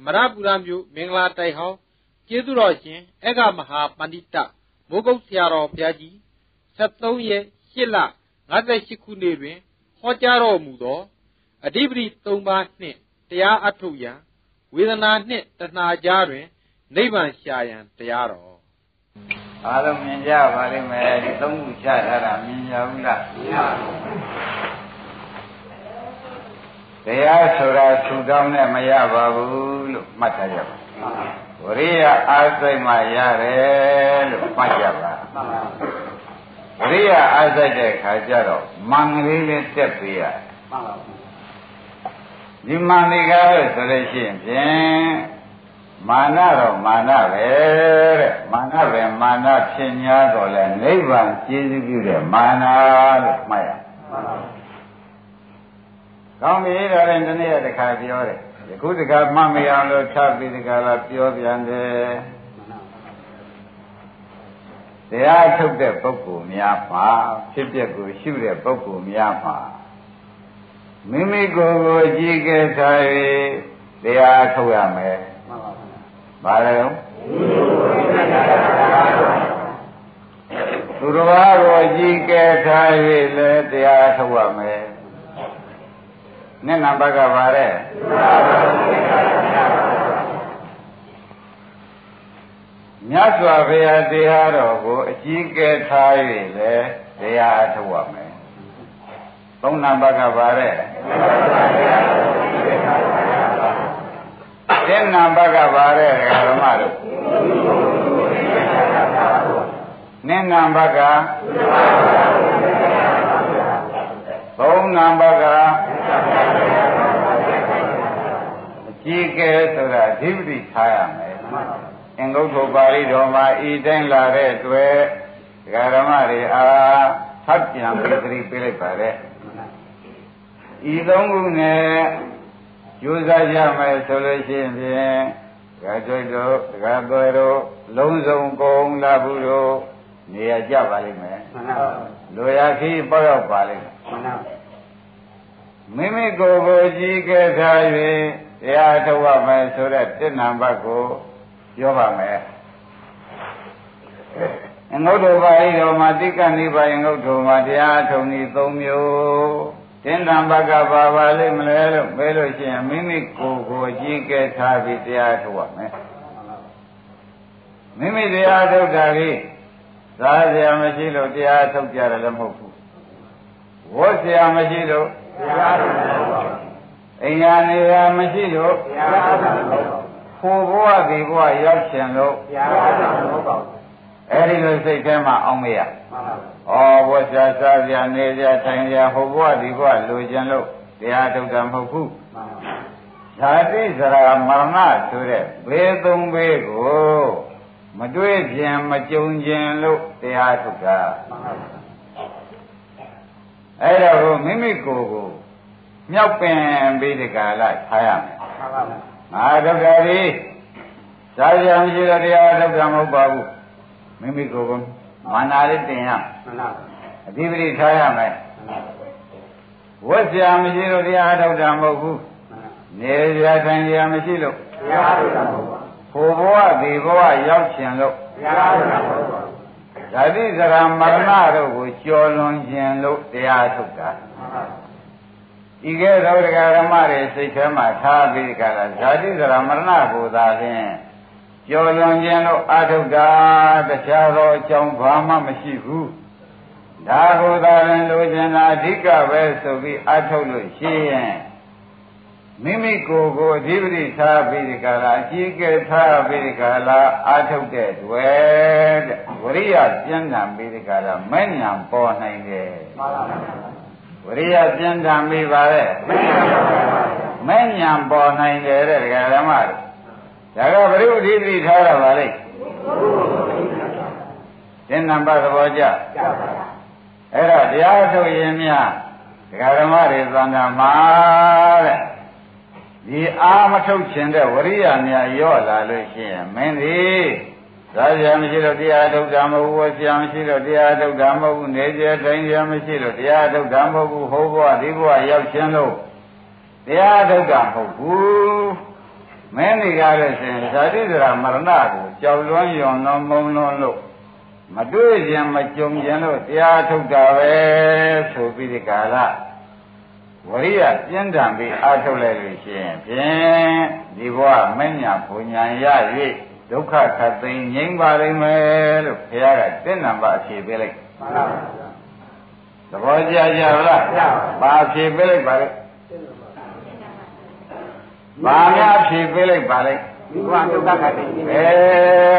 အမရပူရမြို့မင်္ဂလာတိုက်ဟောင်းကျေးဇူးတော်ရှင်အေကမဟာပန္တိတမိုးကုတ်ဆရာတော်ဘုရားကြီး73ရက်8လ58ခုနှစ်တွင်ဟောကြားတော်မူသောအဓိပတိ3ပါးနှင့်တရားအထုတ်ရန်ဝေဒနာနှင့်တဏှာကြားတွင်နိဗ္ဗာန်ရှာရန်တရားတော်အားလုံးမြင်ကြပါလိမ့်မယ်ဒီသုံးခုချထားတာမြင်ကြဘူးလားမြင်ပါဘူးတရားဆိုတာထူထောင်နဲ့မရပါဘူး လို့မှတ်ထားကြပါဝရိယအားစိတ်မှရတယ်လို့မှတ်ကြပါဝရိယအားစိတ်တဲ့ခါကျတော့မင်္ဂလေးလေးတက်ပေးရဒီမန္တိကားလို့ဆိုလို့ရှိရင်ဖြင့်မာနတော့မာနပဲတဲ့မာနပဲမာနဖြစ်냐တော့လဲနိဗ္ဗာန်ကျေးဇူးပြုတဲ့မာနလို့မှတ်ရကောင်းပြီဒါရင်ဒီနေ့တခါပြောတယ် ယခုတခါမှတ်မရအောင်လို့ထပ်ပြီးတခါလာပြောပြန်တယ်တရားထုတ်တဲ့ပုဂ္ဂိုလ်များမှာဖြစ်ပျက်ကိုရှုတဲ့ပုဂ္ဂိုလ်များမှာမိမိကိုယ်ကိုအကြည့်ကဲထား၍တရားထုတ်ရမယ်မှန်ပါဗျာ။ဘာလဲသူတော်ဘာကိုအကြည့်ကဲထား၍လည်းတရားထုတ်ရမယ် နဲ့နံပါတ်ကပါတဲ့မြတ်စွာဘုရားတရားတော်ကိုအကြီးကဲထား၍လေတရားထုတ်ရမယ်သုံးနံပါတ်ကပါတဲ့တဲ့နံပါတ်ကပါတဲ့ဓမ္မတို့နဲ့နံပါတ်က သုံးနံပါတ်ကအကြီးကဲဆိုတာအဓိပတိထားရမယ်အင်္ဂုတ္တပါဠိတော်မှာဤတိုင်းလာတဲ့တွေ့ဒကာဓမ္မတွေအားသတ်ပြန်ပြီးသတိပေးလိုက်ပါတဲ့ဤသုံးခုနဲ့ကြိုးစားကြမယ်ဆိုလို့ရှိရင်ဖြင့်ဒကာကျွတ်တို့ဒကာသွဲတို့လုံးစုံကုန်လာဘူးတို့နေရာကြပါလိမ့်မယ်မှန်ပါဘူးလိုရာခီးပေါ့ရောက်ပါလိမ့်မယ်မှန်ပါ မိမိကိုယ်ကိုကြည်ကဲထား၍တရားထုတ်ရမယ်ဆိုတဲ့တဏ္ဍဘတ်ကိုပြောပါမယ်အငုတ်တော်ပါဠိတော်မှာတိက္ကနိဗ္ဗာန်ငုတ်တော်မှာတရားထုံဤ၃မျိုးတင်တံဘကပါပါလိမ့်မလဲလို့ပြောလို့ရှိရင်မိမိကိုယ်ကိုကြည်ကဲထားပြီးတရားထုတ်ရမယ်မိမိတရားထုတ်တာလေးသာစရာမရှိလို့တရားထုတ်ကြတယ်လည်းမဟုတ်ဘူးဝတ်စရာမရှိလို့ တရားထုတ်တယ်မဟုတ်ဘူးအိမ်ယာနေရာမရှိလို့တရားထုတ်တယ်မဟုတ်ဘူးခိုးဘဝဒီဘဝရောက်ချင်လို့တရားထုတ်တယ်မဟုတ်ပါဘူးအဲ့ဒီလိုစိတ်ထဲမှာအောင်မရမှန်ပါဘူးဩဘဝစားစားကြနေကြထိုင်ကြဟိုဘဝဒီဘဝလိုချင်လို့တရားထုတ်တာမဟုတ်ဘူးမှန်ပါဇာတိစရာမရဏဆိုတဲ့ဘေးသုံးဘေးကိုမတွေ့ပြန်မကြုံခြင်းလို့တရားထုတ်တာ အဲ့တော့မိမိကိုယ်ကိုမြောက်ပင်ပြီးဒီကာလထားရမယ်ငါဒုက္ခဒီသာရံရှိတဲ့တရားဒုက္ခမဟုတ်ပါဘူးမိမိကိုယ်ကိုမာနာလေးတင်ရအဓိပတိထားရမယ်ဝတ်စရာမရှိလို့တရားထုတ်တာမဟုတ်ဘူးနေစရာထိုင်စရာမရှိလို့တရားထုတ်တာမဟုတ်ပါဟိုဘဝဒီဘဝရောက်ခြင်းလို့တရားထုတ်တာမဟုတ်ပါဘူး ဓာတိစရာမရဏတို့ကိုကျော်လွန်ခြင်းလို့တရားထုတ်တာဤကဲ့သို့တရားဓမ္မတွေစိတ်ထဲမှာထားပြီးကြတာဓာတိစရာမရဏကိုသာဖြင့်ကျော်လွန်ခြင်းလို့အာထုတ်တာတခြားသောအကြောင်းဘာမှမရှိဘူးဒါကိုသာရင်လိုချင်တာအဓိကပဲဆိုပြီးအာထုတ်လို့ရှိရင် မိမိကိုယ်ကိုအဓိပတိထားပြီးဒီကလာအကြီးကဲထားပြီးဒီကလာအာထုတ်တဲ့တွေ့တဲ့ဝရိယပြင်းထန်ပြီးဒီကလာမဲ့ညာပေါ်နိုင်တယ်မှန်ပါပါဝရိယပြင်းထန်ပြီးပါလေမဲ့ညာပေါ်နိုင်တယ်တဲ့ဒကာဓမ္မတို့ဒါကဘုရုအဓိပတိထားတာပါလေသင်္နံပါသဘောကျအဲ့တော့တရားထုတ်ရင်များဒကာဓမ္မတွေသံဃာမှာတဲ့ ဒီအာမထုတ်ခြင်းတဲ့ဝရိယများရော့လာလို့ရှိရင်မင်းဒီသာရမရှိလို့တရားထုတ်တာမဟုတ်ဘူးဆရာမရှိလို့တရားထုတ်တာမဟုတ်ဘူးနေကြတိုင်းရမရှိလို့တရားထုတ်တာမဟုတ်ဘူးဟောဘဝဒီဘဝရောက်ခြင်းလို့တရားထုတ်တာမဟုတ်ဘူးမင်းဒီကားလို့ရှင်ဇာတိစရာမရဏကိုကြောက်လွန်းယွန်လွန်မုံလွန်းလို့မတွေ့ခြင်းမကြုံခြင်းလို့တရားထုတ်တာပဲဆိုပြီးဒီကာလ ဝရိယပြင်းထန်ပြီးအားထုတ်လိုက်လို့ရှိရင်ဖြင့်ဒီဘဝမဉ္ဇဏ်ဘုံညာရ၍ဒုက္ခခတ်သိမ်းငြိမ်းပါလိမ့်မယ်လို့ဘုရားကတင့်နံပါတ်အဖြေပေးလိုက်မှန်ပါဗျာသဘောကျကြလားဘာအဖြေပေးလိုက်ပါလဲဘာများဖြေပေးလိုက်ပါလဲဒီဘဝဒုက္ခခတ်သိမ်းအဲ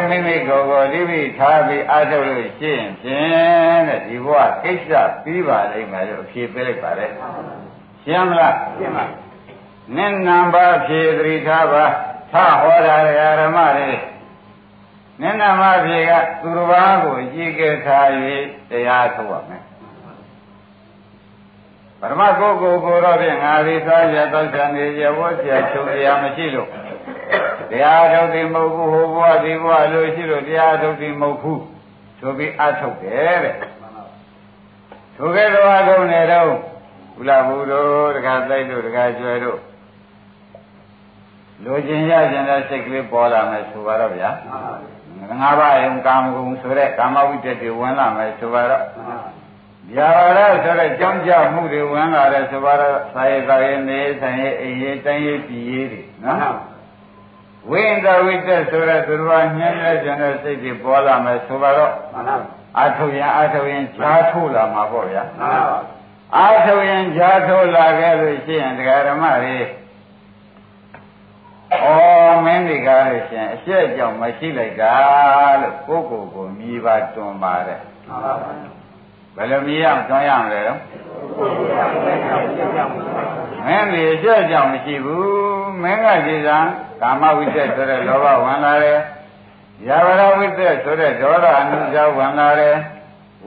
မိမိကိုယ်ကိုဒီပြီထားပြီးအားထုတ်လို့ရှိရင်ဖြင့်တဲ့ဒီဘဝကိစ္စပြီးပါလိမ့်မယ်လို့အဖြေပေးလိုက်ပါလေ ရှင်းမလားရှင်းပါနင့်နံပါတ်ဖြေသတိထားပါထဟောတာဓမ္မတွေနင့်နံပါတ်ဖြေကသူတစ်ပါးကိုကြည်ကဲထား၍တရားထုတ်ရမယ်ပရမကိုယ်ကိုကိုတော့ဖြင့်ငါဒီသားရသောဆံနေရဝတ်ဆရာချုပ်ရမရှိလို့တရားထုတ်သည်မဟုတ်ဘူးဟိုဘဝဒီဘဝလို့ရှိလို့တရားထုတ်သည်မဟုတ်ဘူးဆိုပြီးအထုတ်တယ်တဲ့ထိုကဲ့သို့အထုတ်နေတော့ ဘုလားဘူးတို့တခါတိုက်တို့တခါကျွဲတို့လိုချင်ရခြင်းတဲ့စိတ်ကလေးပေါ်လာမယ်ဆိုပါတော့ဗျာငါးပါးယုံကာမဂုဏ်ဆိုတဲ့ကာမဝိတ္တတွေဝင်လာမယ်ဆိုပါတော့ဗျာပါရဆိုတဲ့ကြောင်းကြမှုတွေဝင်လာတယ်ဆိုပါတော့သာယေသာယေနေဆိုင်ယေအိယေတိုင်းယေပြည်ယေတွေနော်ဝိန္ဒဝိတ္တဆိုတဲ့သူတော်ညံ့တဲ့ကျန်တဲ့စိတ်တွေပေါ်လာမယ်ဆိုပါတော့အာထုရင်အာထုရင်ဈာထိုးလာမှာပေါ့ဗျာ အာထုရင်ဈာထိုးလာခဲ့လို့ရှိရင်တရားဓမ္မတွေဩမင်းဒီကားလို့ရှိရင်အရှက်ကြောင့်မရှိလိုက်တာလို့ကိုယ့်ကိုယ်ကိုမြည်ပါတွန်ပါတယ်ဘယ်လိုမြည်ရတွန်ရမလဲတော့မင်းဒီအရှက်ကြောင့်မရှိဘူးမင်းကဒီကကာမဝိတ္တဆိုတဲ့လောဘဝင်လာတယ်ယာဝရဝိတ္တဆိုတဲ့ဒေါသအနုဇာဝင်လာတယ်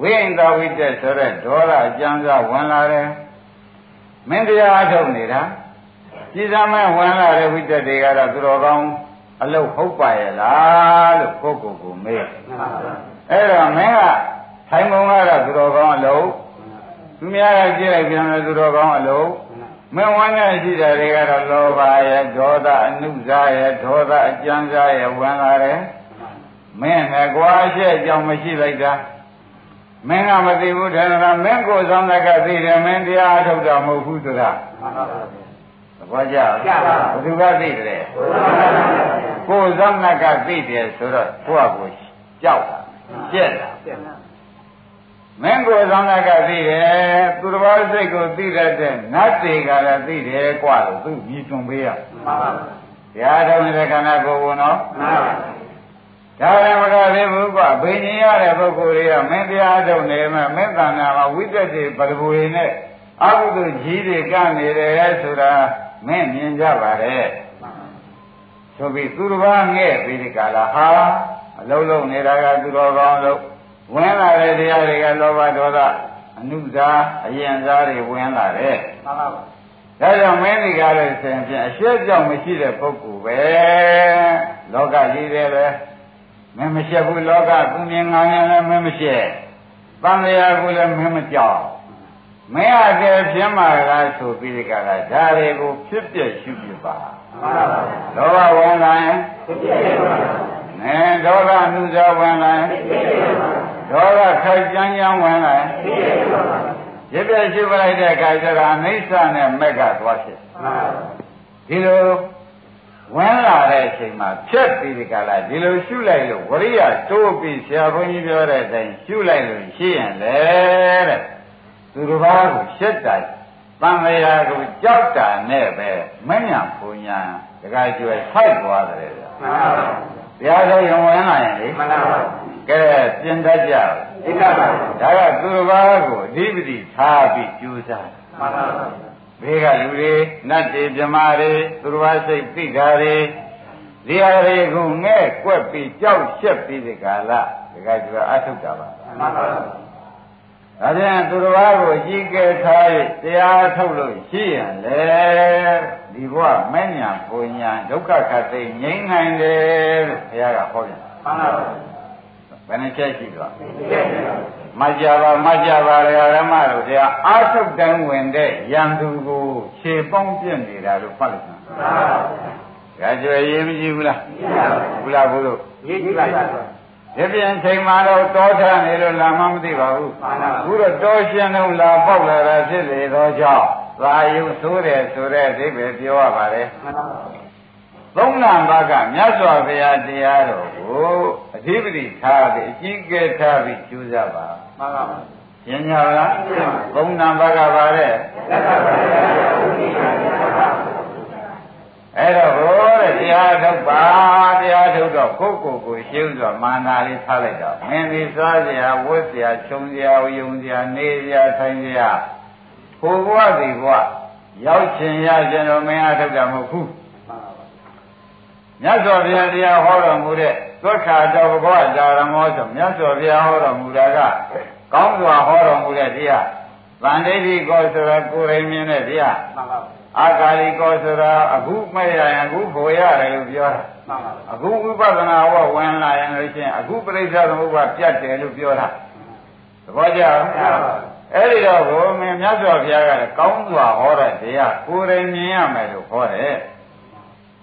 ဝိဉ္ဒဝိတ္တဆိုတဲ့ဒေါသအကျဉ်းစားဝင်လာတယ်မင်းတရားအထုတ်နေတာကြည်သာမဲ့ဝင်လာတဲ့ဝိတ္တတွေကတော့သူတော်ကောင်းအလုတ်ဟုတ်ပါရဲ့လားလို့ကိုယ့်ကိုယ်ကိုမေးအဲ့တော့မင်းကထိုင်ပုံကတော့သူတော်ကောင်းအလုတ်သူများကကြည့်လိုက်ပြန်တယ်သူတော်ကောင်းအလုတ်မင်းဝမ်းနဲ့ရှိတာတွေကတော့လောဘရဲ့ဒေါသအနုစားရဲ့ဒေါသအကြမ်းစားရဲ့ဝင်လာတယ်မင်းနဲ့ကွာရှက်ကြောင့်မရှိလိုက်တာ မင်းကမသိဘူးထေရကမင်းကိုယ်ဆောင်တဲ့ကသိတယ်မင်းတရားထုတ်တာမဟုတ်ဘူးဆိုတာသဘောကျလားဘယ်သူကသိတယ်ကိုယ်ဆောင်တဲ့ကသိတယ်ဆိုတော့ကိုယ့်ကိုကြောက်တာရှက်တာမင်းကိုယ်ဆောင်တဲ့ကသိတယ်သူတစ်ပါးစိတ်ကိုသိတတ်တဲ့နတ်တွေကလည်းသိတယ်กว่าလို့သူမြည်တွန်ပေးရမှန်ပါပါဘုရားတော်နေတဲ့ခန္ဓာကိုယ်ကိုနော်မှန်ပါ ဒါလည်းမကသေးဘူးကွာဘိညာရတဲ့ပုဂ္ဂိုလ်တွေကမင်းတရားထုတ်နေမှမင်းတဏ္ဍာမှာဝိတ္တတွေပရဘူတွေနဲ့အကုသိုလ်ကြီးတွေကနေတယ်ဆိုတာမင်းမြင်ကြပါတယ်ဆိုပြီးသူတစ်ပါးငဲ့ပြီးဒီကလာဟာအလုံးလုံးနေတာကသူတော်ကောင်းလို့ဝင်လာတဲ့တရားတွေကလောဘဒေါသအနုဇာအယံဇာတွေဝင်လာတယ်မှန်ပါပါဒါကြောင့်မင်းဒီကားလို့ဆိုရင်ဖြင့်အရှက်ကြောင့်မရှိတဲ့ပုဂ္ဂိုလ်ပဲလောကကြီးတယ်ပဲ မင်းမရှက်ဘူးလောကသူမြင်ငါမြင်လည်းမင်းမရှက်တန်လျာကိုလည်းမင်းမကြောက်မင်းအကယ်ဖြစ်မှာလားဆိုပြီးဒီကလာဒါတွေကိုဖြစ်ပြရှုပြပါလောဘဝင်လာရင်ဖြစ်ပြပါနဲဒေါသအနုဇာဝင်လာရင်ဖြစ်ပြပါဒေါသခိုက်ကြမ်းကြမ်းဝင်လာရင်ဖြစ်ပြပါရပြရှုပလိုက်တဲ့အခါကျတော့အနိစ္စနဲ့မက်ကသွားဖြစ်ဒီလို ဝင်လာတဲ့အချိန်မှာဖြတ်ပြီးဒီကလာဒီလိုရှုလိုက်လို့ဝရိယတိုးပြီးဆရာဘုန်းကြီးပြောတဲ့အတိုင်းရှုလိုက်လို့ရှိရင်လေတဲ့သူတစ်ပါးကိုရှက်တာတန်လျာကိုကြောက်တာနဲ့ပဲမညာဘုံညာတခါကျွယ်ဖိုက်သွားတယ်ဗျာမှန်ပါပါတရားတော်ရင်ဝင်လာရင်လေမှန်ပါပါကဲပြင်တတ်ကြဣဒ္ဓပါဒါကသူတစ်ပါးကိုအဓိပတိထားပြီးကြိုးစားမှန်ပါပါ ဘေးကလူတွေနတ်တွေမြမာတွေသူတော်ဘာစိတ်သိတာတွေဒီဟာတွေကငဲ့ကွက်ပြီးကြောက်ရှက်ပြီးဒီကာလဒီကကျအထုတ်တာပါမှန်ပါပါဒါပြန်သူတော်ဘာကိုကြီးကဲထား၍တရားထုတ်လို့ရှိရင်လေဒီဘဝမဉ္ဇဏ်ပူညာဒုက္ခခတ်သိငြိမ်းနိုင်တယ်လို့ဘုရားကဟောပြန်မှန်ပါပါဘယ်နှချက်ရှိသွား မကြပါမကြပါလေဓမ္မတို့တရားအာထုတ်တိုင်းဝင်တဲ့ယံသူကိုခြေပေါင်းပြင့်နေတာလို့ဖတ်လိုက်တာဒဒါကြွယ်ရေးမကြည့်ဘူးလားဘူးလားဘုလို့ရေးကြည့်ပါလားဒီပြန်ချိန်မှတော့တောထနေလို့လာမှမသိပါဘူးအခုတော့တောရှင်တော့လာပေါက်လာတာဖြစ်လေတော့ကြောင့်သာယုဆိုးတယ်ဆိုတဲ့အိဗယ်ပြောရပါတယ်မှန်ပါပါသုံးလံဘကမြတ်စွာဘုရားတရားတော်ကိုအဓိပတိထားပြီးအကြီးကဲထားပြီးကျူးစားပါ မှန်ပါပါရှင်းကြလားသုံးလံဘကပါတဲ့လက်သာပါဘုရားဦးကြီးပါပါအဲ့တော့ဟောတဲ့တရားထုတ်ပါတရားထုတ်တော့ကိုယ့်ကိုယ်ကိုရှင်းစွာမာနာလေးထားလိုက်တော့မင်းဒီစားစရာဝတ်စရာခြုံစရာယုံစရာနေစရာထိုင်စရာဟိုဘဝဒီဘဝရောက်ချင်ရချင်တော့မင်းအားထုတ်တာမဟုတ်ဘူးမှန်ပါပါမြတ်စွာဘုရားတရားဟောတော်မူတဲ့ သွက္ခာတော်ဘဂဝါဇာရမောဆိုမြတ်စွာဘုရားဟောတော်မူတာကကောင်းစွာဟောတော်မူတဲ့တရားဗန္ဓိတိကောဆိုတာကိုယ်ရင်မြင်တဲ့တရားမှန်ပါပါအာကာလိကောဆိုတာအခုမဲ့ရရင်အခုဖို့ရတယ်လို့ပြောတာမှန်ပါပါအခုဝိပဿနာဟောဝင်လာရင်လို့ရှိရင်အခုပြိဿသမုပ္ပါပြတ်တယ်လို့ပြောတာသဘောကျလားအဲ့ဒီတော့ဘုမင်းမြတ်စွာဘုရားကလည်းကောင်းစွာဟောတဲ့တရားကိုယ်ရင်မြင်ရမယ်လို့ဟောတယ်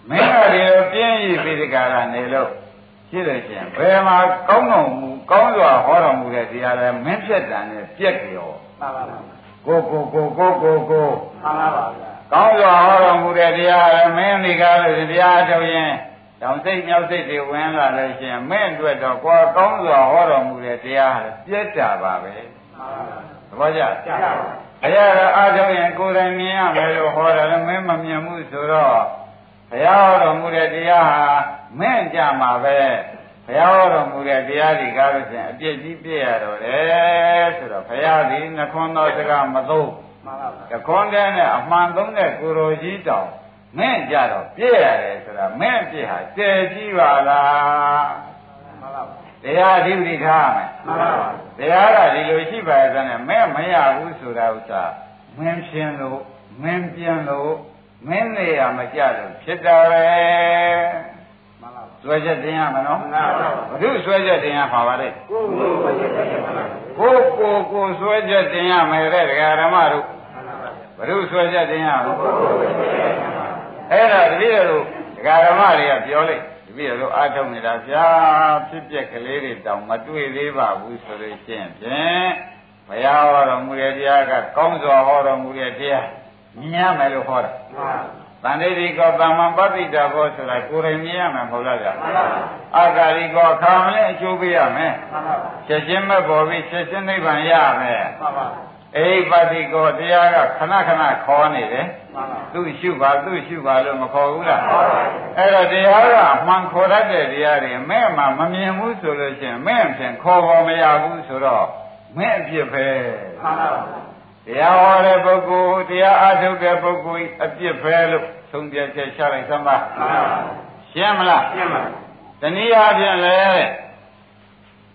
မင်းကဒီလိုပြင်းရည်ပိဋကရာနေလို့ ရှိလို့ရှိရင်ဘယ်မှာကောင်းတော်မူကောင်းစွာဟောတော်မူတဲ့တရားလဲမင်းဖြစ်တယ်နဲ့ပြက်ကြောမှန်ပါပါကိုကိုကိုကိုကိုကိုမှန်ပါပါဗျာကောင်းစွာဟောတော်မူတဲ့တရားလည်းမင်းဒီကားလို့တရားထုတ်ရင်တောင်စိတ်မြောက်စိတ်တွေဝင်လာလို့ရှိရင်မင်းအတွက်တော့ကိုယ်ကောင်းစွာဟောတော်မူတဲ့တရားလည်းပြည့်တာပါပဲမှန်ပါပါသဘောကျကြားပါအရာကအားထုတ်ရင်ကိုယ်တိုင်မြင်ရမယ်လို့ဟောတယ်လည်းမင်းမမြင်ဘူးဆိုတော့ ဘုရားဟောတော်မူတဲ့တရားဟာမင်းကြမှာပဲဘုရားဟောတော်မူတဲ့တရားတွေကားလို့ရှိရင်အပြည့်ကြီးပြည့်ရတော့တယ်ဆိုတော့ဘုရားဒီနှခွန်းသောစကားမသုံးမှန်ပါပါတခွန်းတဲ့နဲ့အမှန်သုံးတဲ့ကိုရိုကြီးတောင်မင်းကြတော့ပြည့်ရတယ်ဆိုတာမင်းပြည့်ဟာတည်ကြည့်ပါလားမှန်ပါပါတရားအဓိပတိထားရမယ်မှန်ပါပါတရားကဒီလိုရှိပါရဲ့နဲ့မင်းမရဘူးဆိုတာဥစ္စာမင်းရှင်းလို့မင်းပြင်းလို့ မင်းနေရမကြလို့ဖြစ်တာပဲမှန်ပါပါဆွဲချက်တင်ရမနော်မှန်ပါပါဘု து ဆွဲချက်တင်ရပါပါလေကိုယ်ကိုယ်ကိုယ်ကိုယ်မှန်ပါပါကိုယ်ကိုယ်ကိုယ်ဆွဲချက်တင်ရမယ်တဲ့ဒကာဓမ္မတို့မှန်ပါပါဘု து ဆွဲချက်တင်ရမကိုလို့ယ်ကိုယ်ကိုယ်မှန်ပါပါအဲ့ဒါတပည့်တော်ဒကာဓမ္မတွေကပြောလိုက်တပည့်တော်အားထုတ်နေတာဗျာဖြစ်ပျက်ကလေးတွေတောင်မတွေ့သေးပါဘူးဆိုလို့ရှိရင်ဖြင့်ဘုရားဟောတော်မူတဲ့တရားကကောင်းစွာဟောတော်မူတဲ့တရား မြင်ရမယ်လို့ဟောတာမှန်ပါပါတန်ဋိတိကောတမ္မပဋိတ္တဘောဆိုတာကိုယ်တိုင်မြင်ရမယ်မဟုတ်လားဗျာမှန်ပါပါအာကာရိကောအခါမလဲအကျိုးပေးရမယ်မှန်ပါပါချက်ချင်းမဲ့ပေါ်ပြီးချက်ချင်းနိဗ္ဗာန်ရမယ်မှန်ပါပါအိပတိကောတရားကခဏခဏခေါ်နေတယ်မှန်ပါပါသူ့ရှုပါသူ့ရှုပါလို့မခေါ်ဘူးလားမှန်ပါပါအဲ့တော့တရားကအမှန်ခေါ်တတ်တဲ့တရားတွေမဲ့မှမမြင်ဘူးဆိုလို့ရှိရင်မဲ့ဖြင့်ခေါ်ပေါ်မရဘူးဆိုတော့မဲ့အဖြစ်ပဲမှန်ပါပါ တရားဟောတဲ့ပုဂ္ဂိုလ်တရားအားထုတ်တဲ့ပုဂ္ဂိုလ်အပြစ်ပဲလို့သုံးပြချက်ချလိုက်သမ်းပါမှန်ပါပါရှင်းမလားရှင်းပါတနည်းအားဖြင့်လည်း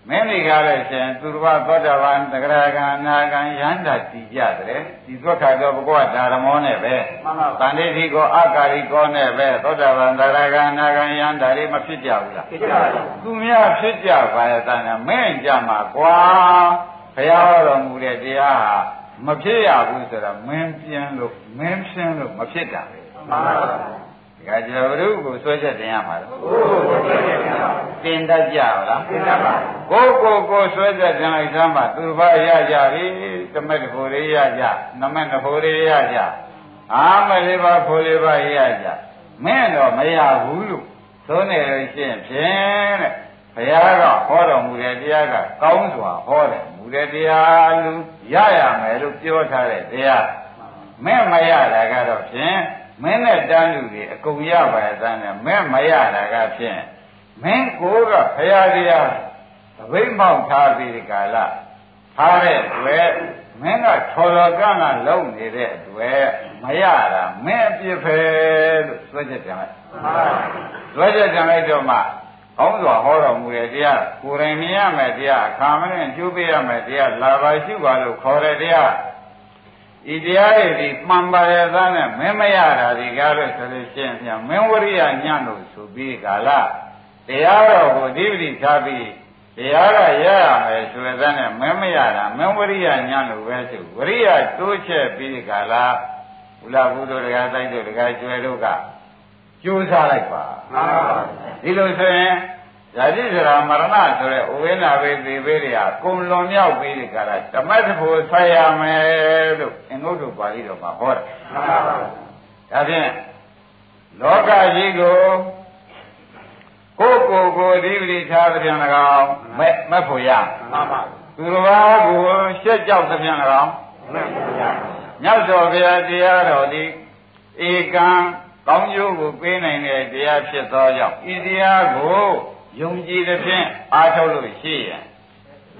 မင်းဒီကားလည်းရှင်သူတော်ဘာသောတာပန်တဂရကံအနာကံယန္တာတည်ကြတယ်ဒီသွက်ခါတော့ဘုရားဓမ္မောနဲ့ပဲမှန်ပါတပါန်ဋိတိကောအကာရိကောနဲ့ပဲသောတာပန်တဂရကံအနာကံယန္တာလေးမဖြစ်ကြဘူးလားဖြစ်ကြပါလားသူများဖြစ်ကြပါရဲ့တန်တာမင်းကြမှာကွာဘုရားဟောတော်မူတဲ့တရားဟာ မဖြစ်ရဘူးဆိုတော့မင်းပြင်းလို့မင်းရှင်းလို့မဖြစ်တာပဲမှန်ပါပါဒီကကြဘုရုကိုဆွဲချက်တင်ရမှာလို့ကိုယ်ကိုယ်ကိုယ်မှန်ပါပါတင်တတ်ကြလားဖြစ်ကြပါကိုယ်ကိုယ်ကိုဆွဲချက်တင်လိုက်စမ်းပါသူတစ်ပါးရကြပြီတမက်တစ်ဖို့လေးရကြနမက်တစ်ဖို့လေးရကြအာမလေးပါဖို့လေးပါရကြမင်းတော့မရဘူးလို့သုံးနေလို့ရှိရင်ဖြင့်တဲ့ ဘုရားကဟောတော်မူတဲ့တရားကကောင်းစွာဟောတယ်မူတဲ့တရားလူရရမယ်လို့ပြောထားတဲ့တရားမင်းမရတာကတော့ဖြင့်မင်းနဲ့တန်းလူတွေအကုန်ရပါရဲ့တန်းနဲ့မင်းမရတာကဖြင့်မင်းကိုယ်ကဘုရားတရားသဘိမ့်မောက်ထားပြီးဒီကာလထားတဲ့အတွက်မင်းကထော်တော်ကန်းကလုံနေတဲ့အတွက်မရတာမင်းအပြစ်ပဲလို့သွဲချက်ပြန်လိုက်မှန်ပါပါလွှဲချက်ကြံလိုက်တော့မှ ကောင်းစွာဟောတော်မူတဲ့တရားကိုယ်တိုင်မြင်ရမယ်တရားအခါမနဲ့ကျိုးပေးရမယ်တရားလာပါရှိပါလို့ခေါ်တဲ့တရားဤတရားတွေဒီမှန်ပါရဲ့သားနဲ့မင်းမရတာဒီကားလို့ဆိုလို့ရှိရင်ပြန်မင်းဝရိယညံ့လို့ဆိုပြီးကာလတရားတော်ကိုဒီပတိထားပြီးတရားကရရမယ်ဆိုတဲ့သားနဲ့မင်းမရတာမင်းဝရိယညံ့လို့ပဲဆိုဝရိယတိုးချက်ပြီးကာလဘုလားဘုဒ္ဓတရားတိုက်တို့တရားကျွဲတို့က ကြိုးစားလိုက်ပါမှန်ပါပါဒီလိုဆိုရင်ဇာတိစရာမရဏဆိုတဲ့ဥဝိနာဘေသေဘေးတွေကကုံလွန်မြောက်ပြီးဒီကရဓမ္မတဖို့ဆက်ရမယ်လို့အင်္ဂုတ္တပါဠိတော်မှာဟောတယ်မှန်ပါပါဒါဖြင့်လောကကြီးကိုကိုယ်ကိုယ်ကိုအဓိပတိထားတဲ့ပြန်၎င်းမဲ့မဲ့ဖို့ရမှန်ပါသူတော်ဘာကိုရှက်ကြောက်တဲ့ပြန်၎င်းမှန်ပါဗျာမြတ်စွာဘုရားတရားတော်သည်ဧကံ ကောင်းကျိုးကိုပေးနိုင်တဲ့တရားဖြစ်သောကြောင့်ဤတရားကိုယုံကြည်သဖြင့်အားထုတ်လို့ရှိရင်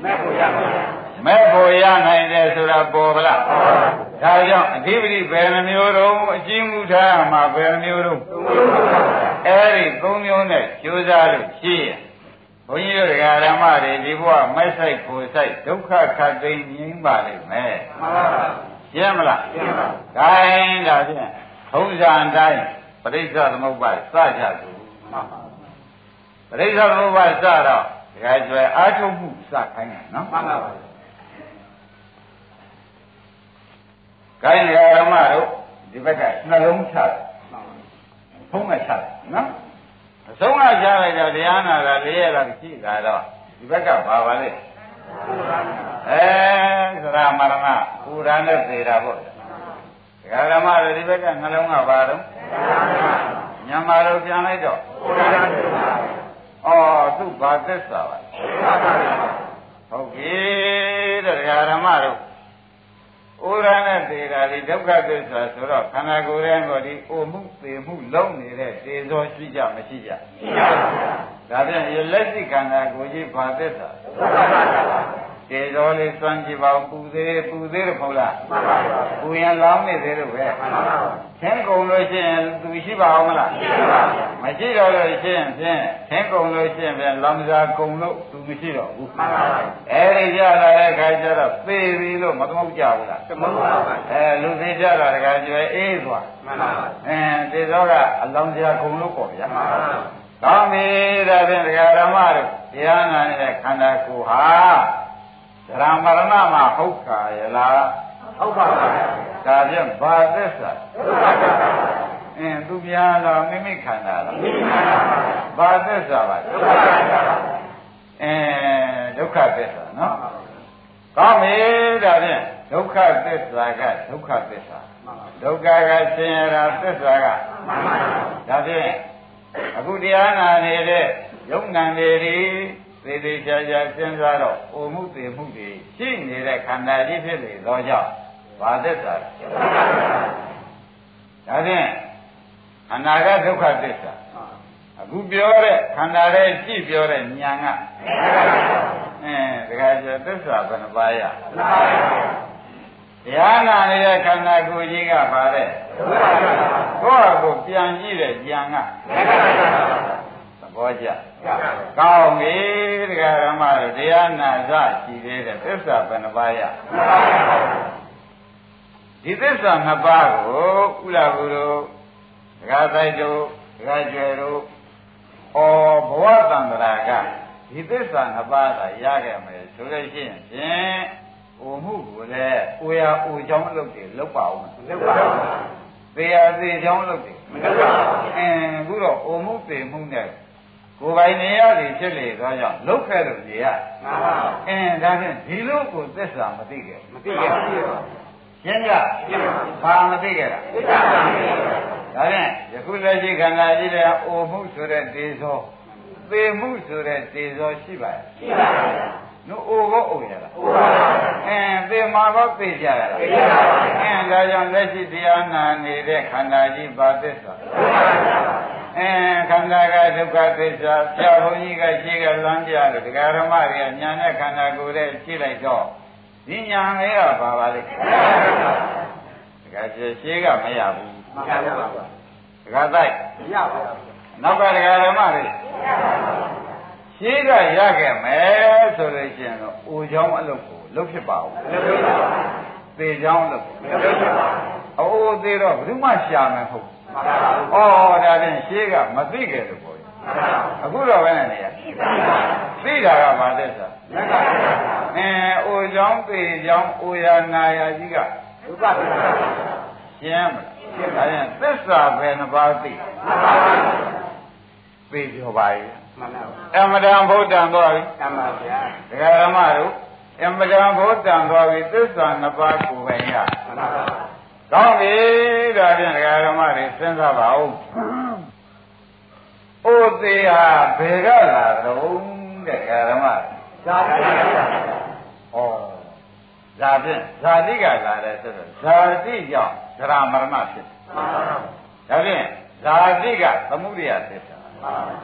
မဲ့ကိုရပါဗျာမဲ့ဖို့ရနိုင်တယ်ဆိုတာပေါ်ဗလားဒါကြောင့်အဓိပတိဘယ်နှမျိုးတုံးအချင်းမှုထားမှာဘယ်နှမျိုးတုံးအဲ့ဒီသုံးမျိုးနဲ့ကြိုးစားလို့ရှိရင်ဘုန်းကြီးတို့ဓမ္မတွေဒီဘဝမဲ့ဆိုင်ကိုဆိုင်ဒုက္ခခတ်သိမ်းငြိမ်းပါလိမ့်မယ်မှန်ပါပါရှင်းမလားရှင်းပါ။ဒါရင်ဒါဖြင့် ထုံးစံအတိုင်းပရိစ္ဆသမုပ္ပါစကြသူမှန်ပါပရိစ္ဆသမုပ္ပါစတော့ဒါကြွယ်အာထုမှုစခိုင်းတယ်နော်မှန်ပါပါ။ခိုင်းရဓမ္မတို့ဒီဘက်ကနှလုံးချတယ်ဖုံးကချတယ်နော်။အဆုံးကချလိုက်တော့တရားနာတာလေးရတာရှိတာတော့ဒီဘက်ကပါပါလေ။အဲသရမရဏပူရနဲ့သေတာပေါ့။ဒကာ ဓမ္မတို့ဒီဘက်ကနှလုံးကပါတော့ညမာတို့ပြန်လိုက်တော့အော်သူ့ဘာသစ္စာပါဟုတ်ပြီတဲ့ဒကာဓမ္မတို့ဥရနဲ့သေတာဒီဒုက္ခသစ္စာဆိုတော့ခန္ဓာကိုယ်ရဲ့ကိုဒီအိုမှုသေမှုလုံးနေတဲ့သေသောရှိကြမရှိကြဒါပြန်ရလက်ရှိခန္ဓာကိုယ်ကြီးဘာသစ္စာ သေသောလေးစွန့်ကြည့်ပါဦးပူသေးပူသေးတယ်မဟုတ်လားပူရင်လောင်းနေသေးလို့ပဲသင်ကုန်လို့ရှိရင်သူရှိပါအောင်မလားမရှိတော့လို့ရှိရင်ဖြင့်သင်ကုန်လို့ရှိရင်ဖြင့်လောင်စာကုန်လို့သူမရှိတော့ဘူးအဲဒီကြလာတဲ့ခါကျတော့သေပြီလို့မသမုတ်ကြဘူးလားမှန်ပါပါအဲလူသေးကြတာတခါကျွဲအေးသွားမှန်ပါပါအင်းသေသောကအလောင်းစရာကုန်လို့ပေါ့ဗျာမှန်ပါပါကောင်းပြီဒါဖြင့်ဒကာဓမ္မတို့တရားနာနေတဲ့ခန္ဓာကိုယ်ဟာသ ရမရဏမှာဟုတ်ခါရလားဟုတ်ပါပါဒါဖြင့်ဘာသစ္စာဟုတ်ပါပါအင်းသူပြန်တော့မိမိခန္ဓာလားမိမိပါပါဘာသစ္စာပါဟုတ်ပါပါအဲဒုက္ခသစ္စာနော်ကောင်းပြီဒါဖြင့်ဒုက္ခသစ္စာကဒုက္ခသစ္စာဒုက္ခကဆင်းရဲတာသစ္စာကမှန်ပါပါဒါဖြင့်အခုတရားနာနေတဲ့ယုံနံတွေဒီ သေသေးချာချာစဉ်းစားတော့အိုမှုသေမှုတွေရှိနေတဲ့ခန္ဓာကြီးဖြစ်လေသောကြောင့်ဘာသစ္စာလဲဒါဖြင့်ခန္ဓာကဒုက္ခသစ္စာအခုပြောတဲ့ခန္ဓာရဲ့ကြည့်ပြောတဲ့ဉာဏ်ကအဲတခါကျသစ္စာဘယ်နှပါးရတရားနာနေတဲ့ခန္ဓာကိုယ်ကြီးကပါတဲ့ကိုယ့်အကိုပြန်ကြည့်တဲ့ဉာဏ်ကသ ဘောကျကောင်းပြီတရားဓမ္မတို့တရားနာစရှိသေးတယ်သစ္စာဘယ်နှပါးရဒီသစ္စာနှစ်ပါးကိုဥလာဘူးတို့ဒကာဆိုင်တို့ဒကာကျွယ်တို့ဩဘဝတန္တရာကဒီသစ္စာနှစ်ပါးသာရခဲ့မယ်ဆိုလို့ရှိရင်ဖြင့်ဟိုမှုကိုလည်းကိုရအိုချောင်းလုပ်တယ်လုပ်ပါဦးဟုတ်ပါပါသေရသေးချောင်းလုပ်တယ်မဟုတ်ပါဘူးအင်းအခုတော့အိုမှုသေမှုနဲ့ ကိုယ်ပိုင်နေရသည်ဖြစ်လေသောကြောင့်လုတ်ခဲ့လို့နေရမှန်ပါပါအင်းဒါဖြင့်ဒီလိုကိုသစ္စာမသိခဲ့မသိရဘူးရှင်းကြရှင်းပါဘာမသိခဲ့တာသိတာပါဘုရားဒါဖြင့်ယခုလက်ရှိခန္ဓာကြီးတဲ့အိုမှုဆိုတဲ့ဒေဇောသေမှုဆိုတဲ့ဒေဇောရှိပါရဲ့ရှိပါပါနုအိုကောအိုရလားဟုတ်ပါပါအင်းသေမှာကောသိကြရလားသိကြပါပါအင်းဒါကြောင့်လက်ရှိတရားနာနေတဲ့ခန္ဓာကြီးဘာသစ္စာဟုတ်ပါပါ အဲခန္ဓာကဒုက္ခသစ္စာဆရာဘုန်းကြီးကရှိကလမ်းပြလို့ဒကာရမတွေကညာနဲ့ခန္ဓာကိုယ်နဲ့ရှိလိုက်တော့ဒီညာလေးကဘာပါလဲဒကာရှိရှိကမရဘူးမှန်ပါပါဒကာတိုက်ရပါပါနောက်ကဒကာရမတွေရှိကရခဲ့မယ်ဆိုလို့ရှိရင်တော့အိုချောင်းအလုပ်ကိုလုပ်ဖြစ်ပါဦးလုပ်ပါပါသေချောင်းအလုပ်ကိုလုပ်ပါပါအိုးသေးတော့ဘယ်သူမှရှာမယ်ဟုတ် မှန်ပါပါဩဒါဖြင့်ရှိကမသိခဲ့လို့ပေါ့မှန်ပါပါအခုတော့ဘယ်နဲ့နေရသိတာကဘာသက်သာလက်ပါပါအဲအိုချောင်းပေချောင်းအိုရာနာယာကြီးကဒုက္ခပါရှင်းမလားရှဒါရင်သစ္စာပဲနှပါးသိသိပြောပါရဲ့မှန်ပါပါအမတန်ဘုဒ္ဓံသွားပြီတမ္ပါဗျာဒကာဓမ္မတို့အမတန်ဘုဒ္ဓံသွားပြီသစ္စာနှစ်ပါးကိုယ်ပဲရမှန်ပါပါ ကောင်းပြီဒါဖြင့်ဒကာဓမ္မတွေစဉ်းစားပါဦးဩသေးဟာဘယ်ကလာတော့တဲ့ဒကာဓမ္မတွေဇာတိပါဗျာဩဇာဖြင့်ဇာတိကလာတယ်ဆိုတော့ဇာတိကြောင့်ဇရာမရဏဖြစ်တယ်မှန်ပါပါဒါဖြင့်ဇာတိကသမှုရိယသစ္စာမှန်ပါပါ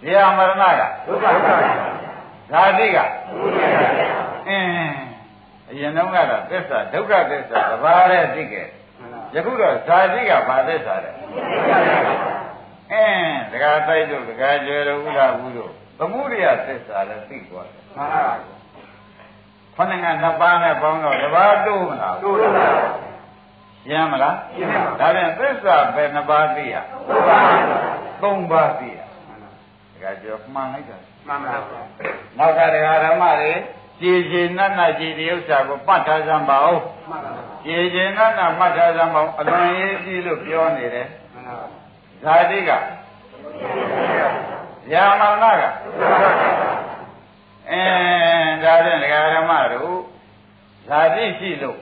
ဇရာမရဏကဒုက္ခပါဗျာဇာတိကဘုရားဗျာအင်း အရင်တော့ကတော့သစ္စာဒုက္ခသစ္စာတဘာတဲ့သိခဲ့မှန်ပါယခုတော့ဇာတိကဘာသစ္စာလဲအင်းဒကာတိုက်တို့ဒကာကျွယ်တို့ဥဒ္ဒဘူးတို့သမှုရိယသစ္စာလည်းသိသွားတယ်မှန်ပါပါခொနှစ်ငါနှစ်ပါးနဲ့ပေါင်းတော့တဘာတိုးမလားတို့တော့ပါရှင်းမလားရှင်းပါပါဒါပြန်သစ္စာပဲနှစ်ပါးသိရဘုရားဗျာသုံးပါးသိရဒကာကျွယ်မှန်လိုက်တာမှန်ပါပါနောက်ကဒကာဓမ္မတွေ ကြည်ကြည်နတ်နတ်ကြည်ဒီဥစ္စာကိုပတ်ထားစမ်းပါဦးမှန်ပါပါကြည်ကြည်နတ်နတ်မှတ်ထားစမ်းပါဦးအလွန်ရေးကြည့်လို့ပြောနေတယ်မှန်ပါပါဇာတိကယာမရဏကအဲဒါဖြင့်ဒကာဓမ္မတို့ဇာတိရှိလို့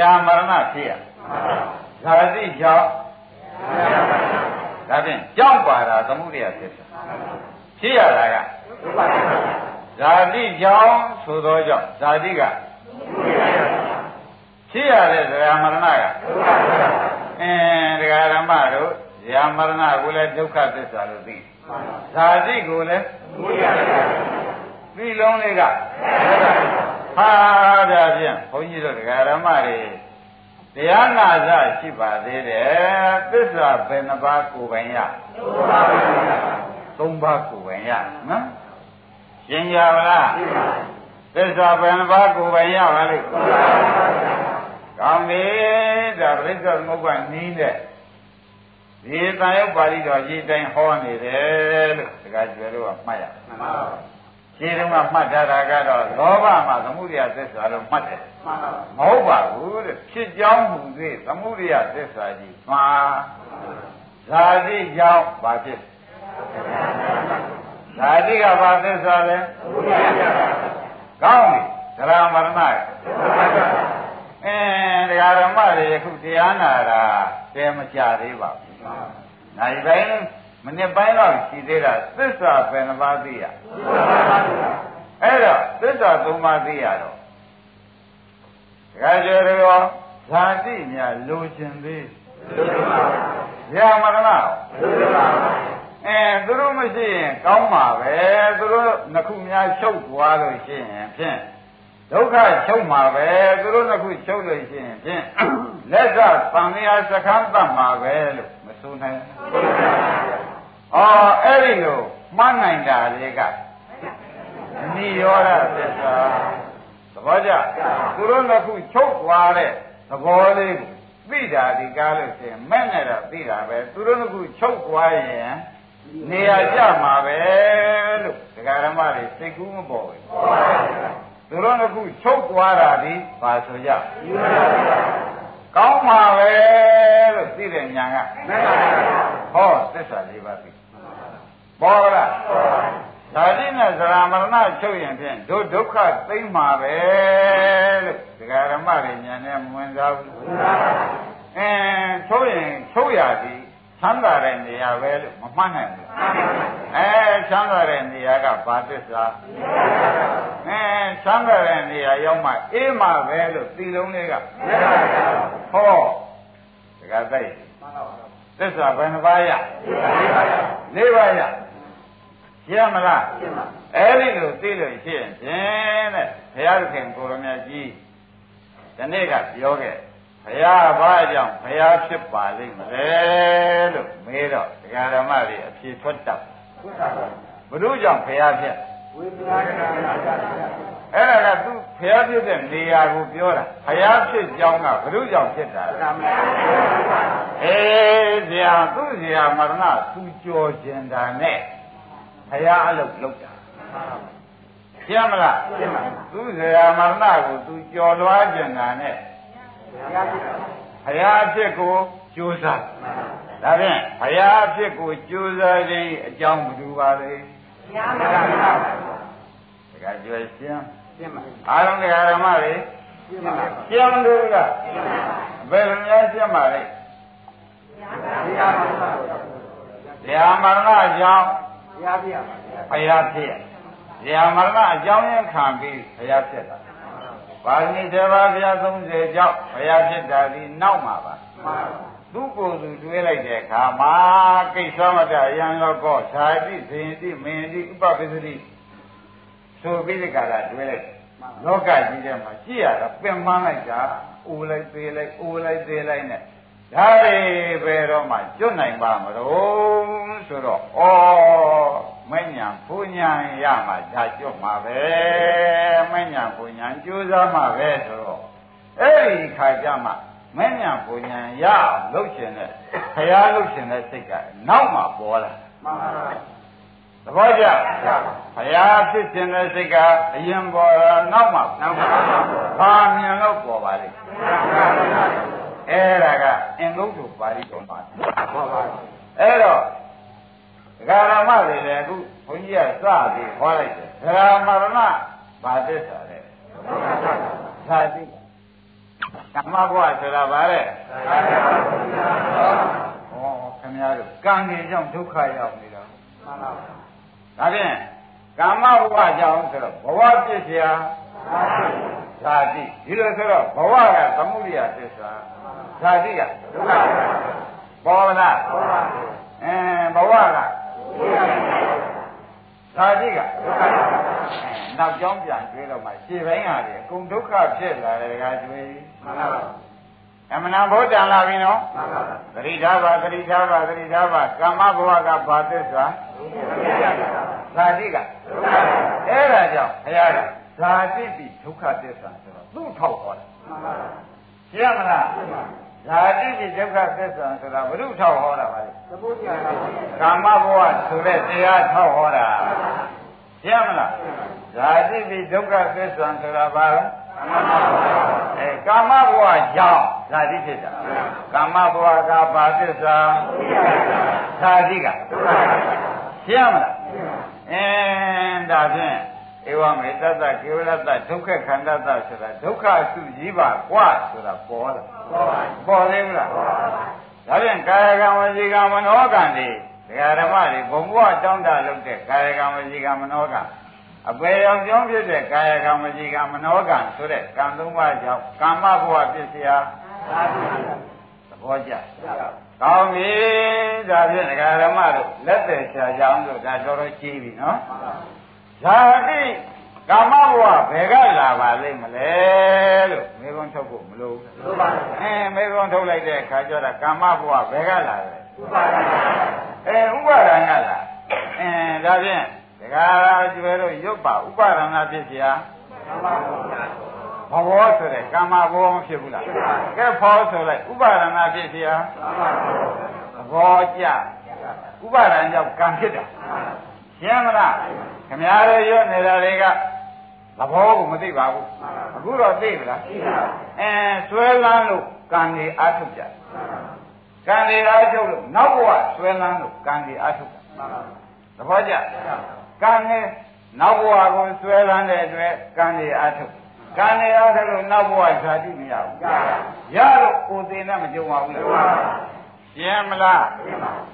ယာမရဏဖြစ်ရဇာတိကြောင့်ဒါဖြင့်ကြောင့်ပါတာသမှုရိယဖြစ်တာဖြစ်ရတာကဒုက္ခ ပါဗျာဇာတိကြောင့်ဆိုသောကြောင့်ဇာတိကဖြစ်ရတဲ့ဇာမရဏကဒုက္ခပါဗျာအင်းဒကာဓမ္မတို့ဇာမရဏကိုလည်းဒုက္ခသစ္စာလို့သိတယ်ဇာတိကိုလည်းဘုရားဗျာသိလုံးလေးကဟာဒါဖြင့်ဘုန်းကြီးတို့ဒကာဓမ္မတွေတရားနာစရှိပါသေးတယ်သစ္စာဘယ်နှပါးကိုယ်ပိုင်ရဒုက္ခပါဗျာသုံးပါးကိုယ်ပိုင်ရနော် ရှင်းကြပါလားရှင်းပါသစ္စာဘယ်နှပါးကိုယ်ပိုင်ရပါလိမ့်ဒုက္ခပါဗျာကောင်းပြီဒါပြိဿသမုပ္ပါနီးတဲ့ဒီတန်ရုပ်ပါဠိတော်ကြီးတိုင်းဟောနေတယ်လို့တခါကျွယ်လို့ကမှတ်ရမှန်ပါပါရှင်းတော့ကမှတ်ထားတာကတော့လောဘမှာသမှုရိယသစ္စာလို့မှတ်တယ်မှန်ပါပါမဟုတ်ပါဘူးတဲ့ဖြစ်ကြောင်းမူသေးသမှုရိယသစ္စာကြီးမှာဇာတိကြောင့်ဘာဖြစ် ဇာတိကဘာသစ္စာလဲဘုရားဗျာကောင်းပြီသရမရဏရဲ့ဒုက္ခပါဗျာအင်းတရားဓမ္မတွေအခုတရားနာတာတဲမကြသေးပါဘူး။နိုင်ပိုင်းမိနစ်ပိုင်းတော့ရှိသေးတာသစ္စာပဲနှပါးသိရ။အဲ့တော့သစ္စာသုံးပါးသိရတော့တခါကျတော့ဇာတိများလိုချင်သေး။ရာမရဏ အဲသူတို့မရှိရင်ကောင်းပါပဲသူတို့နှစ်ခုများချုပ်သွားလို့ရှိရင်ဖြင့်ဒုက္ခချုပ်မှာပဲသူတို့နှစ်ခုချုပ်လို့ရှိရင်ဖြင့်လက်သသံဃာစခန်းတတ်မှာပဲလို့မဆိုနိုင်။အော်အဲ့ဒီလိုမှန်းနိုင်တာတွေကနိရောဓသစ္စာသဘောကျသူတို့နှစ်ခုချုပ်သွားတဲ့သဘောလေးကိုသိတာဒီကားလို့ရှိရင်မဲ့နဲ့တော့သိတာပဲသူတို့နှစ်ခုချုပ်သွားရင် နေရာကျမှာပဲလို့ဒကာရမတွေစိတ်ကူးမပေါ်ဘူးသူတို့နှစ်ခုချုပ်သွားတာဒီပါဆိုကြကောင်းပါပဲလို့သိတဲ့ညာကဟောသစ္စာလေးပါသိပေါ်လားဓာတိနဲ့ဇရာမရဏချုပ်ရင်ဖြင့်ဒုဒုက္ခသိမ့်မှာပဲလို့ဒကာရမတွေညာနဲ့မဝင်စားဘူးအင်းချုပ်ရင်ချုပ်ရသည် ချမ်းသာတဲ့နေရာပဲလို့မမှတ်နိုင်ဘူးအဲချမ်းသာတဲ့နေရာကဘာသစ္စာအဲချမ်းသာတဲ့နေရာရောက်မှအေးမှပဲလို့သိလုံးလေးကဟောဒကာသိသစ္စာဘယ်နှပါးရလေးပါးရရှင်းမလားအဲ့ဒီလိုသိလို့ရှိရင်ဖြင့်တဲ့ဘုရားသခင်ကိုရမကြီးဒီနေ့ကပြောခဲ့ဘု ရားဘာကြောင့်ဘုရားဖြစ်ပါလိမ့်မလဲလို့မေးတော့ဒကာဓမ္မတွေအဖြေထွက်တတ်ဘုရုကြောင့်ဘုရားဖြစ်ဝိပဿနာကနာကြပါဗျာအဲ့ဒါကသူဘုရားဖြစ်တဲ့နေရာကိုပြောတာဘုရားဖြစ်ကြောင်းကဘုရုကြောင့်ဖြစ်တာသာမန်အေးဇာသူဇာမရဏသူကြော်ကျင်တာနဲ့ဘုရားအလုပ်လုပ်တာရှင်းမလားရှင်းပါသူဇာမရဏကိုသူကြော်လွားကျင်တာနဲ့ ဘုရားရှိတာဘယားအဖြစ်ကိုကြိုးစားဒါဖြင့်ဘုရားအဖြစ်ကိုကြိုးစားခြင်းအကြောင်းမတူပါလေညာမကပါဒါကကြွယ်ရှင်းရှင်းပါအားလုံးတရားဓမ္မတွေရှင်းပါရှင်းလို့လားဘယ်လိုများရှင်းပါလဲညာမကပါတရားမရဏအကြောင်းညာပြဘုရားဖြစ်တရားမရဏအကြောင်းရင်းခံပြီးဘုရားဖြစ်တာ ပါဠိ7ပါးဘုရား30ကြောင့်ဘုရားဖြစ်တာဒီနောက်မှာပါမှန်သူ့ကိုယ်သူတွေးလိုက်တဲ့အခါမှာကိစ္စမတအယံလောကောဇာတိဇင်တိမင်းတိဥပပစ္စတိဆိုပြီးဒီကရာတွေးလိုက်လောကကြီးထဲမှာကြည့်ရတာပင်ပန်းလိုက်တာအိုးလိုက်သေးလိုက်အိုးလိုက်သေးလိုက်နဲ့ ဒါတွေဘယ်တော့မှကျွတ်နိုင်ပါမလို့ဆိုတော့ဩမဉ္ဇဉ်ဘုညံရမှာဒါကျွတ်မှာပဲမဉ္ဇဉ်ဘုညံကြိုးစားမှာပဲဆိုတော့အဲ့ဒီခါကျမှမဉ္ဇဉ်ဘုညံရအောင်လုပ်ရှင်တဲ့ခရားလုပ်ရှင်တဲ့စိတ်ကနောက်မှပေါ်လာမှန်ပါသဘောကျဘုရားဖြစ်ခြင်းတဲ့စိတ်ကအရင်ပေါ်လာနောက်မှနောက်ပါဘာမြင်လို့ပေါ်ပါလိမ့် အဲ့ဒါကအင်္ဂုတ္တပါဠိတော်မှာဟောပါအဲ့တော့ဒဂရမတွေလည်းအခုဘုန်းကြီးကစပြီးဟောလိုက်တယ်ဒဂရမရဏဘာသစ္စာလဲဇာတိကမ္မဘဝဆိုတာဗါတဲ့ဩခင်ဗျားတို့ကံကြီးကြောင့်ဒုက္ခရောက်နေတာမှန်ပါဒါဖြင့်ကမ္မဘဝကြောင့်ဆိုတော့ဘဝပြည့်စရာဇာတိဒီလိုဆိုတော့ဘဝကသမှုရိယသစ္စာ ဇာတိကဒုက္ခပေါ်လားဟောပါအင်းဘဝကဇာတိကဒုက္ခနောက်ကြောင်းပြန်ကျွေးတော့မှရှင်းပိုင်းဟာလေအကုန်ဒုက္ခဖြစ်လာတယ်ကကျွေးမှန်ပါအမနာဘုဒ္ဓံလာပြီနော်မှန်ပါသတိထားပါသတိထားပါသတိထားပါကမ္မဘဝကဘာသစ္စာဇာတိကအဲ့ဒါကြောင့်ဘုရားကဇာတိပိဒုက္ခသစ္စာဆိုတော့သူ့ထောက်ဟောတာမှန်ပါရှင်းမလား ဇာတိပိဒုက္ခသစ္စာဆိုတာဘုရုထောက်ဟောတာပါလေသဘောကျပါကာမဘဝဆိုတဲ့တရားထောက်ဟောတာရှင်းမလားဇာတိပိဒုက္ခသစ္စာဆိုတာဘာလဲအဲကာမဘဝကြောင့်ဇာတိဖြစ်တာကာမဘဝကဘာသစ္စာဇာတိကရှင်းမလားအင်းဒါဖြင့် ဧဝမေတ္တကေဝလတ္တဒုက္ခခန္ဓတ္တဆိုတာဒုက္ခစုကြီးပါกว่าဆိုတာပေါ်လာပေါ်သေးဘူးလားဒါဖြင့်ကာယကံဝစီကံမနောကံတွေဒကာဓမ္မတွေဘုံဘဝတောင်းတလုပ်တဲ့ကာယကံဝစီကံမနောကံအပေရောင်ကြောင်းဖြစ်တဲ့ကာယကံဝစီကံမနောကံဆိုတဲ့ကံသုံးပါးကြောင့်ကာမဘဝပြည့်စရာသဘောကျကောင်းပြီဒါဖြင့်ဒကာဓမ္မတို့လက်သက်ချာကြအောင်လို့ဒါတော်တော်ကြီးပြီနော် ဇာတိကာမဘဝဘယ်ကလာပါလိမ့်မလဲလို့မေခွန်းထုတ်ဖို့မလိုဘူး ဒုက္ခ အဲမေခွန်းထုတ်လိုက်တဲ့အခါကျတော့ကာမဘဝဘယ်ကလာလဲ ဒုက္ခ အဲဥပါဒဏ်ကလာအဲဒါဖြင့်ဒကာကျွဲတို့ရုပ်ပါဥပါဒဏ်ဖြစ်เสีย မှန်ပါ ဘဝဆိုတဲ့ကာမဘဝမဖြစ်ဘူးလားကဲဖောဆိုလိုက်ဥပါဒဏ်ဖြစ်เสีย မှန်ပါ သဘောကျဥပါဒဏ်ကြောင့်ကံဖြစ်တာရှင်းမလား ခင်ဗျားတို့ရွတ်နေတာတွေကသဘောကိုမသိပါဘူးအခုတော့သိပြီလားအဲဆွဲလန်းလို့ကံတွေအားထုတ်ကြကံတွေအားထုတ်လို့နောက်ဘဝဆွဲလန်းလို့ကံတွေအားထုတ်တာမှန်ပါသဘောကျကံနဲ့နောက်ဘဝကိုဆွဲလန်းတဲ့အတွက်ကံတွေအားထုတ်ကံတွေအားထုတ်လို့နောက်ဘဝဇာတိမရဘူးရလို့ကိုယ်သိနေမကြုံပါဘူး လားရှင်းမလား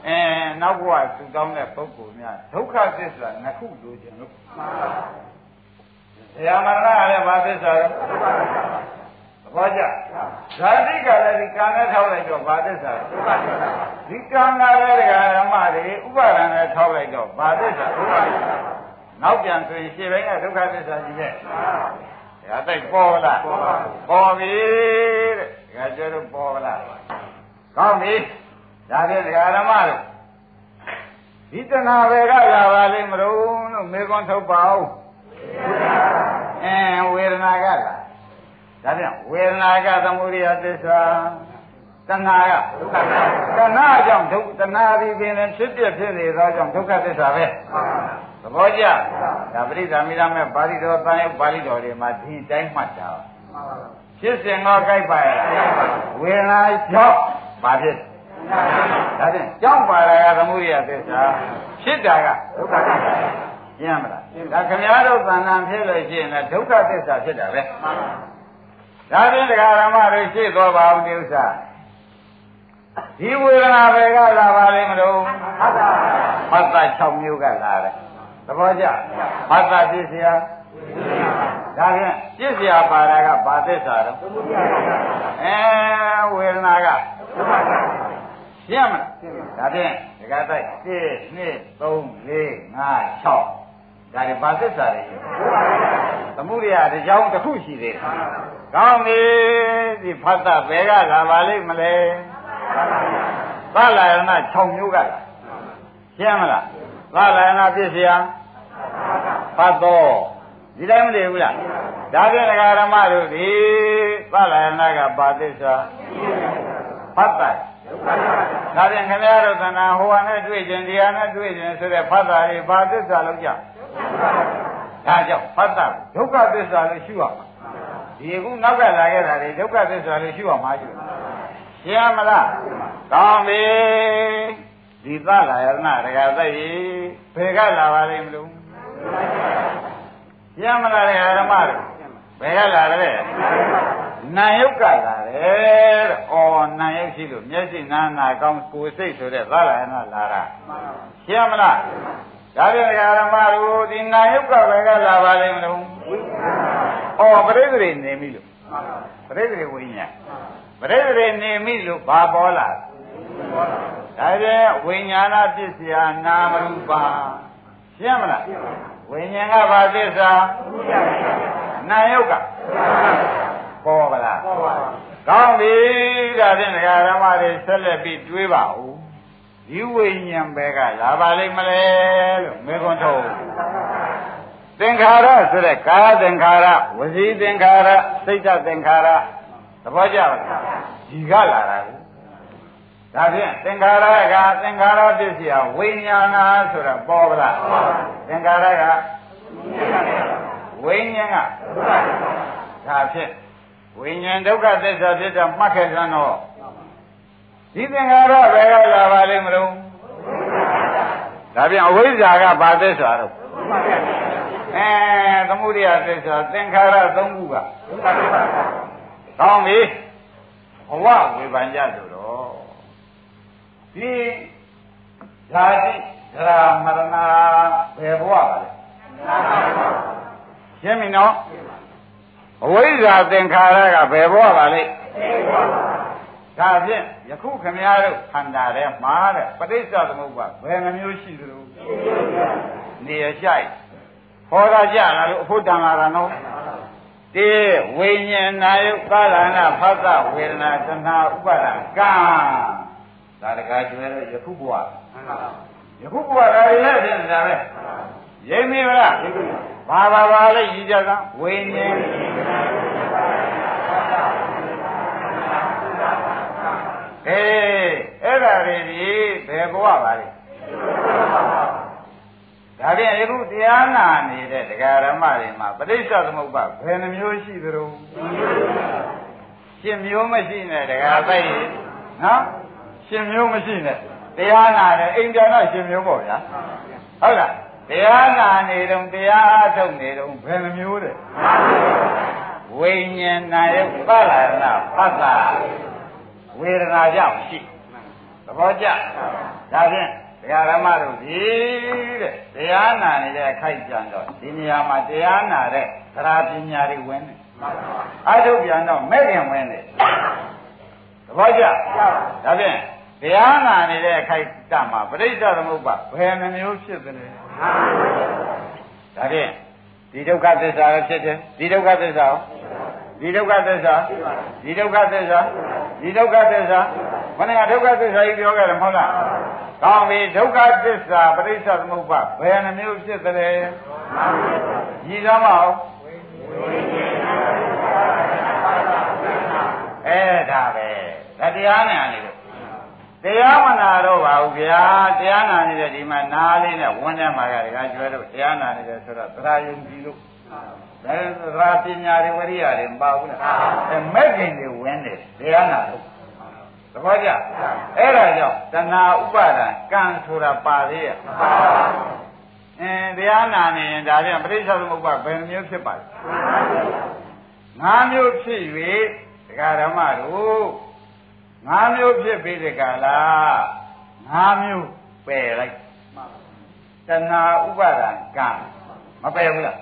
အဲနောက်ဘဝသူတောင်းတဲ့ပုဂ္ဂိုလ်များဒုက္ခသစ္စာနှစ်ခုလိုချင်လို့ဆရာမရဏကလည်းဘာသစ္စာလဲသဘောကျဇာတိကလည်းဒီကံနဲ့ထောက်လိုက်တော့ဘာသစ္စာလဲဒီကံကလည်းဒကာဓမ္မတွေဥပါဒဏ်နဲ့ထောက်လိုက်တော့ဘာသစ္စာနောက်ပြန်ဆိုရင်ရှင်းပိုင်းကဒုက္ခသစ္စာကြီးပဲဒါတိုက်ပေါ်လားပေါ်ပြီတဲ့ဒကာကျော်တို့ပေါ်လားကောင်းပြီ ဒါဖြင့်ဒကာဓမ္မတို့ဒီတဏှာပဲကလာပါလိမ့်မလို့လို့မေခွန်းထုတ်ပါဦးအဲဝေဒနာကလာဒါဖြင့်ဝေဒနာကသမုဒိယသစ္စာတဏှာကဒုက္ခတဏှာကြောင့်ဒုက္ခတဏှာဒီပင်လည်းဖြစ်ပြဖြစ်နေသောကြောင့်ဒုက္ခသစ္စာပဲသဘောကျဒါပရိသမီရမဲ့ပါဠိတော်တန်ရုပ်ပါဠိတော်တွေမှာဒီတိုင်းမှတ်တာမှန်ပါဖြစ်စဉ်တော့ကြိုက်ပါရဲ့ဝေဒနာကြောင့်ဘာဖြစ် ဒါဖြင့်ကြောင့်ပါတာကသမုဒိယသစ္စာဖြစ်တာကဒုက္ခသစ္စာကျင်းမလားဒါခင်ဗျားတို့သဏ္ဍာန်ဖြစ်လို့ရှိရင်လည်းဒုက္ခသစ္စာဖြစ်တာပဲဒါဖြင့်တရားဓမ္မတွေရှင်းသွားပါအောင်ဒီဥစ္စာဒီဝေဒနာပဲကလာပါလိမ့်မလို့မတ်တာ6မျိုးကလာတယ်သဘောကျမတ်တာပြည့်စရာဒါဖြင့်ပြည့်စရာပါတာကဘာသစ္စာတော့အဲဝေဒနာက ရှင်းမလားဒါဖြင့်ဒီကတိုက်1 2 3 4 5 6ဒါတွေဘာသစ္စာတွေသမုဒိယတစ်ကြောင်းတစ်ခုရှိသေးတယ်ကောင်းပြီဒီဖတ်တာဘယ်ကလာပါလိမ့်မလဲသလာယနာ6မျိုးကလာရှင်းမလားသလာယနာပြည့်စရာဖတ်တော့ဒီတိုင်းမနေဘူးလားဒါဖြင့်ဒကာရမတို့ဒီသလာယနာကဘာသစ္စာ ဖတ်တာဒါဖြင့်ခင်ဗျားတို့သဏ္ဍာန်ဟိုဟာနဲ့တွေ့ခြင်းတရားနဲ့တွေ့ခြင်းဆိုတဲ့ဖတ်တာတွေဘာသစ္စာလို့ကြဒါကြောင့်ဖတ်တာဒုက္ခသစ္စာလို့ရှုရမှာဒီအခုနောက်ကလာခဲ့တာတွေဒုက္ခသစ္စာလို့ရှုရမှာရှုရှင်းမလားကောင်းပြီဒီသလာယနာတကသိဘယ်ကလာပါလိမ့်မလို့ရှင်းမလားဓမ္မတို့ဘယ်ကလာတယ် နာယုတ်ကလာတယ်တဲ့။အော်နာယုတ်ရှိလို့မျက်စိနာနာကောင်းကိုယ်စိတ်ဆိုတဲ့သာလယနာလာတာ။ရှင်းမလား။ဒါပြန်ဓမ္မတို့ဒီနာယုတ်ကပဲကလာပါလိမ့်မလို့။အော်ပရိသေနေပြီလို့။ပရိသေဝိညာဉ်ပရိသေနေပြီလို့ဘာပေါ်လာ။ဒါပြန်ဝိညာဏပစ္စယနာမရူပါ။ရှင်းမလား။ဝိညာဉ်ကဘာသစ္စာနာယုတ်က ပေါ်ပါလားပေါ်ပါကောင်းပြီဒါဖြင့်ဒကာဓမ္မတွေဆက်လက်ပြီးတွေးပါဦးဒီဝိညာဉ်ပဲကလာပါလိမ့်မလဲလို့မေခွန်းထုတ်သင်္ခါရဆိုတဲ့ကာယသင်္ခါရဝစီသင်္ခါရစိတ်တသင်္ခါရသဘောကျပါလားဒီကလာတာကိုဒါဖြင့်သင်္ခါရကသင်္ခါရပစ္စည်းဝိညာဏဆိုတာပေါ်ပါလားသင်္ခါရကဝိညာဉ်ကဒါဖြင့် ဝိညာဉ်ဒုက္ခသစ္စာဖြစ်တာမှတ်ခဲ့စမ်းတော့ဒီသင်္ခါရဘယ်ကလာပါလိမ့်မလို့ဒါပြန်အဝိဇ္ဇာကဘာသစ္စာတော့အဲသမုဒိယသစ္စာသင်္ခါရသုံးခုကကောင်းပြီဘဝဝေဖန်ကြဆိုတော့ဒီဓာတိဒရာမရဏဘယ်ဘဝပါလဲရှင်းပြီနော် အဝိဇ္ဇာသင်္ခါရကဘယ်ဘဝပါလိမ့်ဒါဖြင့်ယခုခမည်းတော်ခန္ဓာထဲမှာတဲ့ပဋိစ္စသမုပ္ပါဘယ်နှမျိုးရှိသလိုနေရရှိုက်ဟောတာကြလားလို့အဖို့တန်လာတာနော်တေဝိညာဏယုကာလနာဖသဝေဒနာသနာဥပါဒကံဒါတကားကျွဲတော့ယခုဘဝယခုဘဝဒါတွေလည်းဖြစ်နေတာပဲ ရိပ်မိမလားဘာဘာဘာလဲရည်ကြကဝိညာဉ်အေးအဲ့ဒါတွေဒီဘယ်ဘဝပါလဲဒါဖြင့်ယခုတရားနာနေတဲ့တရားဓမ္မတွေမှာပဋိစ္စသမုပ္ပါဘယ်နှမျိုးရှိသလဲရှင်မျိုးမရှိနဲ့တရားသိနော်ရှင်မျိုးမရှိနဲ့တရားနာတယ်အိမ်ပြန်တော့ရှင်မျိုးပေါ့ဗျာဟုတ်လား တရားနာနေတုန်းတရားထုတ်နေတုန်းဘယ်နှမျိုးတဲ့ဝိညာဉ်နာယပလရဏပတ္တာဝေဒနာကြောင့်ရှိသဘောကျဒါဖြင့်တရားဓမ္မတို့ဒီတဲ့တရားနာနေတဲ့အခိုက်ကြံတော့ဒီနေရာမှာတရားနာတဲ့သရာပညာတွေဝင်တယ်အထုတ်ပြန်တော့မဲ့ခင်ဝင်တယ်သဘောကျဒါဖြင့်တရားနာနေတဲ့အခိုက်ကမှာပရိစ္ဆေသမုပ္ပါဘယ်နှမျိုးဖြစ်သလဲ ဒါဖြင့်ဒီဒုက္ခသစ္စာလည်းဖြစ်တယ်ဒီဒုက္ခသစ္စာဒီဒုက္ခသစ္စာဒီဒုက္ခသစ္စာဒီဒုက္ခသစ္စာခဏကဒုက္ခသစ္စာကြီးပြောခဲ့တယ်မဟုတ်လားကောင်းပြီဒုက္ခသစ္စာပရိစ္ဆေသမုပ္ပါဘယ်နှမျိုးဖြစ်သလဲညီတော်မအောင်အဲဒါပဲဒါတရားနဲ့အနေလို့ တရားမနာတော့ပါဘူးဗျာတရားနာနေတဲ့ဒီမှာနားလေးနဲ့ဝန်းထဲမှာကတကကျွဲတော့တရားနာနေတယ်ဆိုတော့သရာယုံကြည်လို့သဒါသာပညာတွေဝရိယတွေမပါဘူးလားအဲမဲ့ခင်တွေဝင်တယ်တရားနာလို့သဘောကျအဲ့ဒါကြောင့်တဏှာဥပါဒံကံဆိုတာပါသေးရဲ့အင်းတရားနာနေရင်ဒါပြန်ပရိစ္ဆေသမုပ္ပါဘယ်နှမျိုးဖြစ်ပါလဲငါးမျိုးဖြစ်၍ဒကာဓမ္မတို့ ငါးမျိုးဖြစ်ပြီးဒီကလာငါးမျိုးပယ်လိုက်တဏှာဥပါဒံကံမပယ်ဘူးလား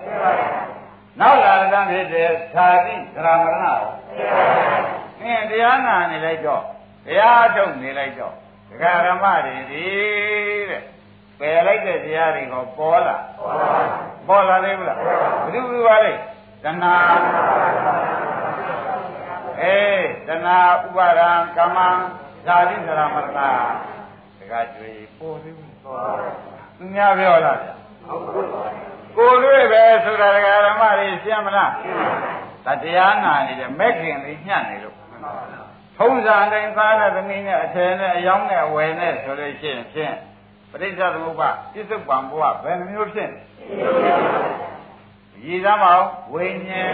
နောက်လာတဲ့ဖြစ်တဲ့ဓာတိသရမရဏရောအင်းတရားနာနေလိုက်တော့တရားထုတ်နေလိုက်တော့ဒကာဓမ္မတွေဒီတဲ့ပယ်လိုက်တဲ့တရားတွေကပေါ်လာပေါ်လာသေးဘူးလားဘယ်သူဘယ်ပါလဲတဏှာ အေးတဏှာဥပါဒံကမ္မဇာတိသရမရဏဒကာကျွေပေါ်သေးဘူးသူများပြောလားဗျကိုယ်တွေ့ပဲဆိုတာဒကာဓမ္မတွေရှင်းမလားတတရားနာနေတယ်မဲ့ခင်လေးညှက်နေလို့ထုံးစံတိုင်းသားနဲ့သမီးနဲ့အထယ်နဲ့အယောင်းနဲ့အဝယ်နဲ့ဆိုလို့ရှိရင်ဖြင့်ပရိစ္ဆေသမုပ္ပါပြစ္ဆုတ်ပံဘဝဘယ်နှမျိုးဖြစ်ရည်သားမအောင်ဝိညာဉ်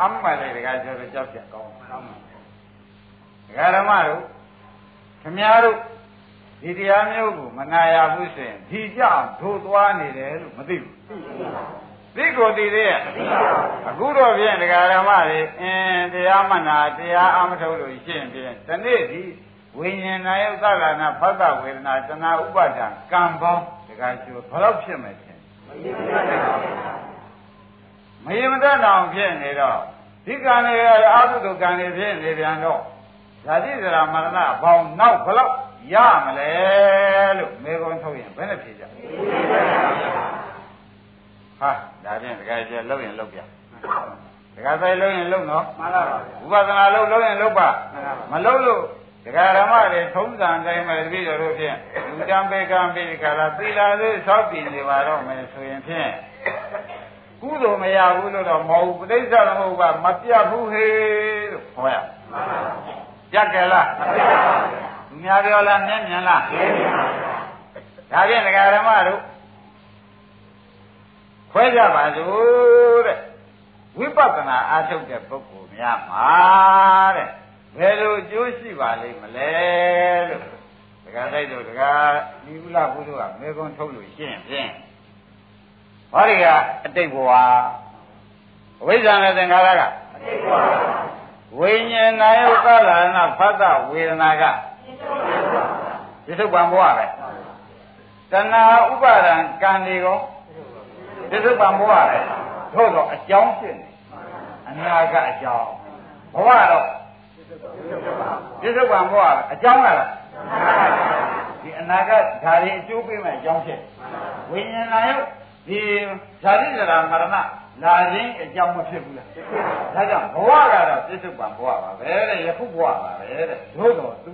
အမှန်လေတကယ်ဆိုတော့ကြောက်ပြကောင်းတယ်ဒကာဓမ္မတို့ခမည်းတော်ဒီတရားမျိုးကိုမနာရဘူးဆိုရင်ဒီကြောင့်ထိုးသွားနေတယ်လို့မသိဘူးသိကိုသိသေးရဲ့အခုတော့ဖြင့်ဒကာရမတွေအင်းတရားမနာတရားအမထုတ်လို့ရှင်းဖြင့်ဒီနေ့ဒီဝိညာဉ်နာယုတ်သလနာဖတ်တဝေဒနာတဏှာဥပါဒံကံပေါင်းဒကာကျိုးဘယ်တော့ဖြစ်မယ်ချင်းမယ မတတ်အောင်ဖြစ်နေတော့ဒီကံတွေအာဟုတုကံတွေဖြစ်နေပြန်တော့ဇာတိဇရာမရဏဘောင်နောက်ဘယ်တော့ရမလဲလို့မေခွန်းထုတ်ရင်ဘယ်နဲ့ဖြေကြဟာဒါဖြင့်တကယ်ကျလောက်ရင်လောက်ပြတကယ်ဆိုင်လောက်ရင်လောက်နော်မှန်ပါပါဥပဒနာလောက်လောက်ရင်လောက်ပါမလောက်လို့ဒကာရမတွေထုံးစံတိုင်းပဲတပည့်တော်တို့ဖြင့်လူတံပေကံပေဒီခါလာသီလာလေးသောက်တည်နေပါတော့မယ်ဆိုရင်ဖြင့် ကုသိုလ်မရဘူးလို့တော့မဟုတ်ဘူးပဋိစ္စသမုပ္ပါမပြတ်ဘူးဟေးလို့ခေါ်ရပြတ်ကြလားသူများပြောလားမြင်မြင်လားဒါဖြင့်ဒကာရမတို့ခွဲကြပါစို့တဲ့ဝိပဿနာအားထုတ်တဲ့ပုဂ္ဂိုလ်များမှာတဲ့ဘယ်လိုအကျိုးရှိပါလိမ့်မလဲလို့ဒကာတိုက်တို့ဒကာဒီဥလာဘုရားကမေကွန်ထုတ်လို့ရှင်းဖြင့် ဟောဒီကအတိတ်ဘဝအဝိဇ္ဇာနဲ့သင်္ခါရကအတိတ်ဘဝဝိညာဉ်နာယုတ်သလနာဖတ်တဝေဒနာကပြစ္ဆုတ်ပံဘဝပဲတဏှာဥပါဒံကံတွေကောပြစ္ဆုတ်ပံဘဝပဲသို့တော့အကြောင်းဖြစ်နေအနာကအကြောင်းဘဝတော့ပြစ္ဆုတ်ပံဘဝအကြောင်းကတော့ဒီအနာကဓာရီအကျိုးပေးမဲ့အကြောင်းဖြစ်ဝိညာဉ်နာယုတ် ဒီဇာတိဇရာမရဏလာခြင်းအကြောင်းမဖြစ်ဘူးလားဒါကြောင့်ဘဝကတော့ပြစ္ဆုတ်ပံဘဝပါပဲတဲ့ယခုဘဝပါပဲတဲ့သို့တော့သူ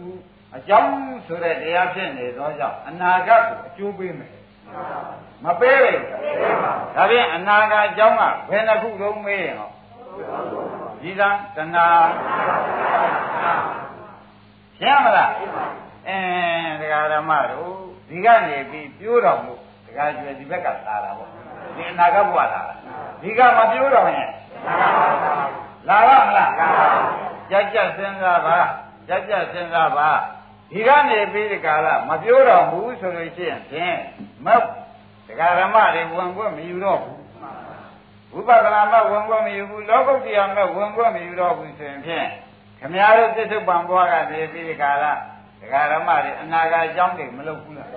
အကြောင်းဆိုတဲ့တရားဖြစ်နေသောကြောင့်အနာဂတ်ကိုအကျိုးပေးမယ်မပေးဘူးဒါဖြင့်အနာဂတ်အကြောင်းကဘယ်နှခုလုံးမေးရင်ဟောဒီသံတဏှာရှင်းမလားအင်းဒကာဓမ္မတို့ဒီကနေပြီးပြိုးတော်မူဒ ကာကျွယ်ဒီဘက်ကလာတာပေါ့ဒီအနာဂတ်ဘဝလာတာဒီကမပြိုးတော်ရင်လာပါမလားကြက်ကြက်စဉ်းစားပါကြက်ကြက်စဉ်းစားပါဒီကနေပြီးဒီကာလမပြိုးတော်ဘူးဆိုလို့ရှိရင်ဖြင့်မဒကာဓမ္မတွေဝင်ခွင့်မယူတော့ဘူးဝိပဿနာမဲ့ဝင်ခွင့်မယူဘူးလောကုတ္တရာမဲ့ဝင်ခွင့်မယူတော့ဘူးဆိုရင်ဖြင့်ခမည်းတော်ပြစ္ဆုတ်ပံဘွားကနေပြီးဒီကာလဒကာဓမ္မတွေအနာဂတ်အကြောင်းတွေမလုပ်ဘူးလား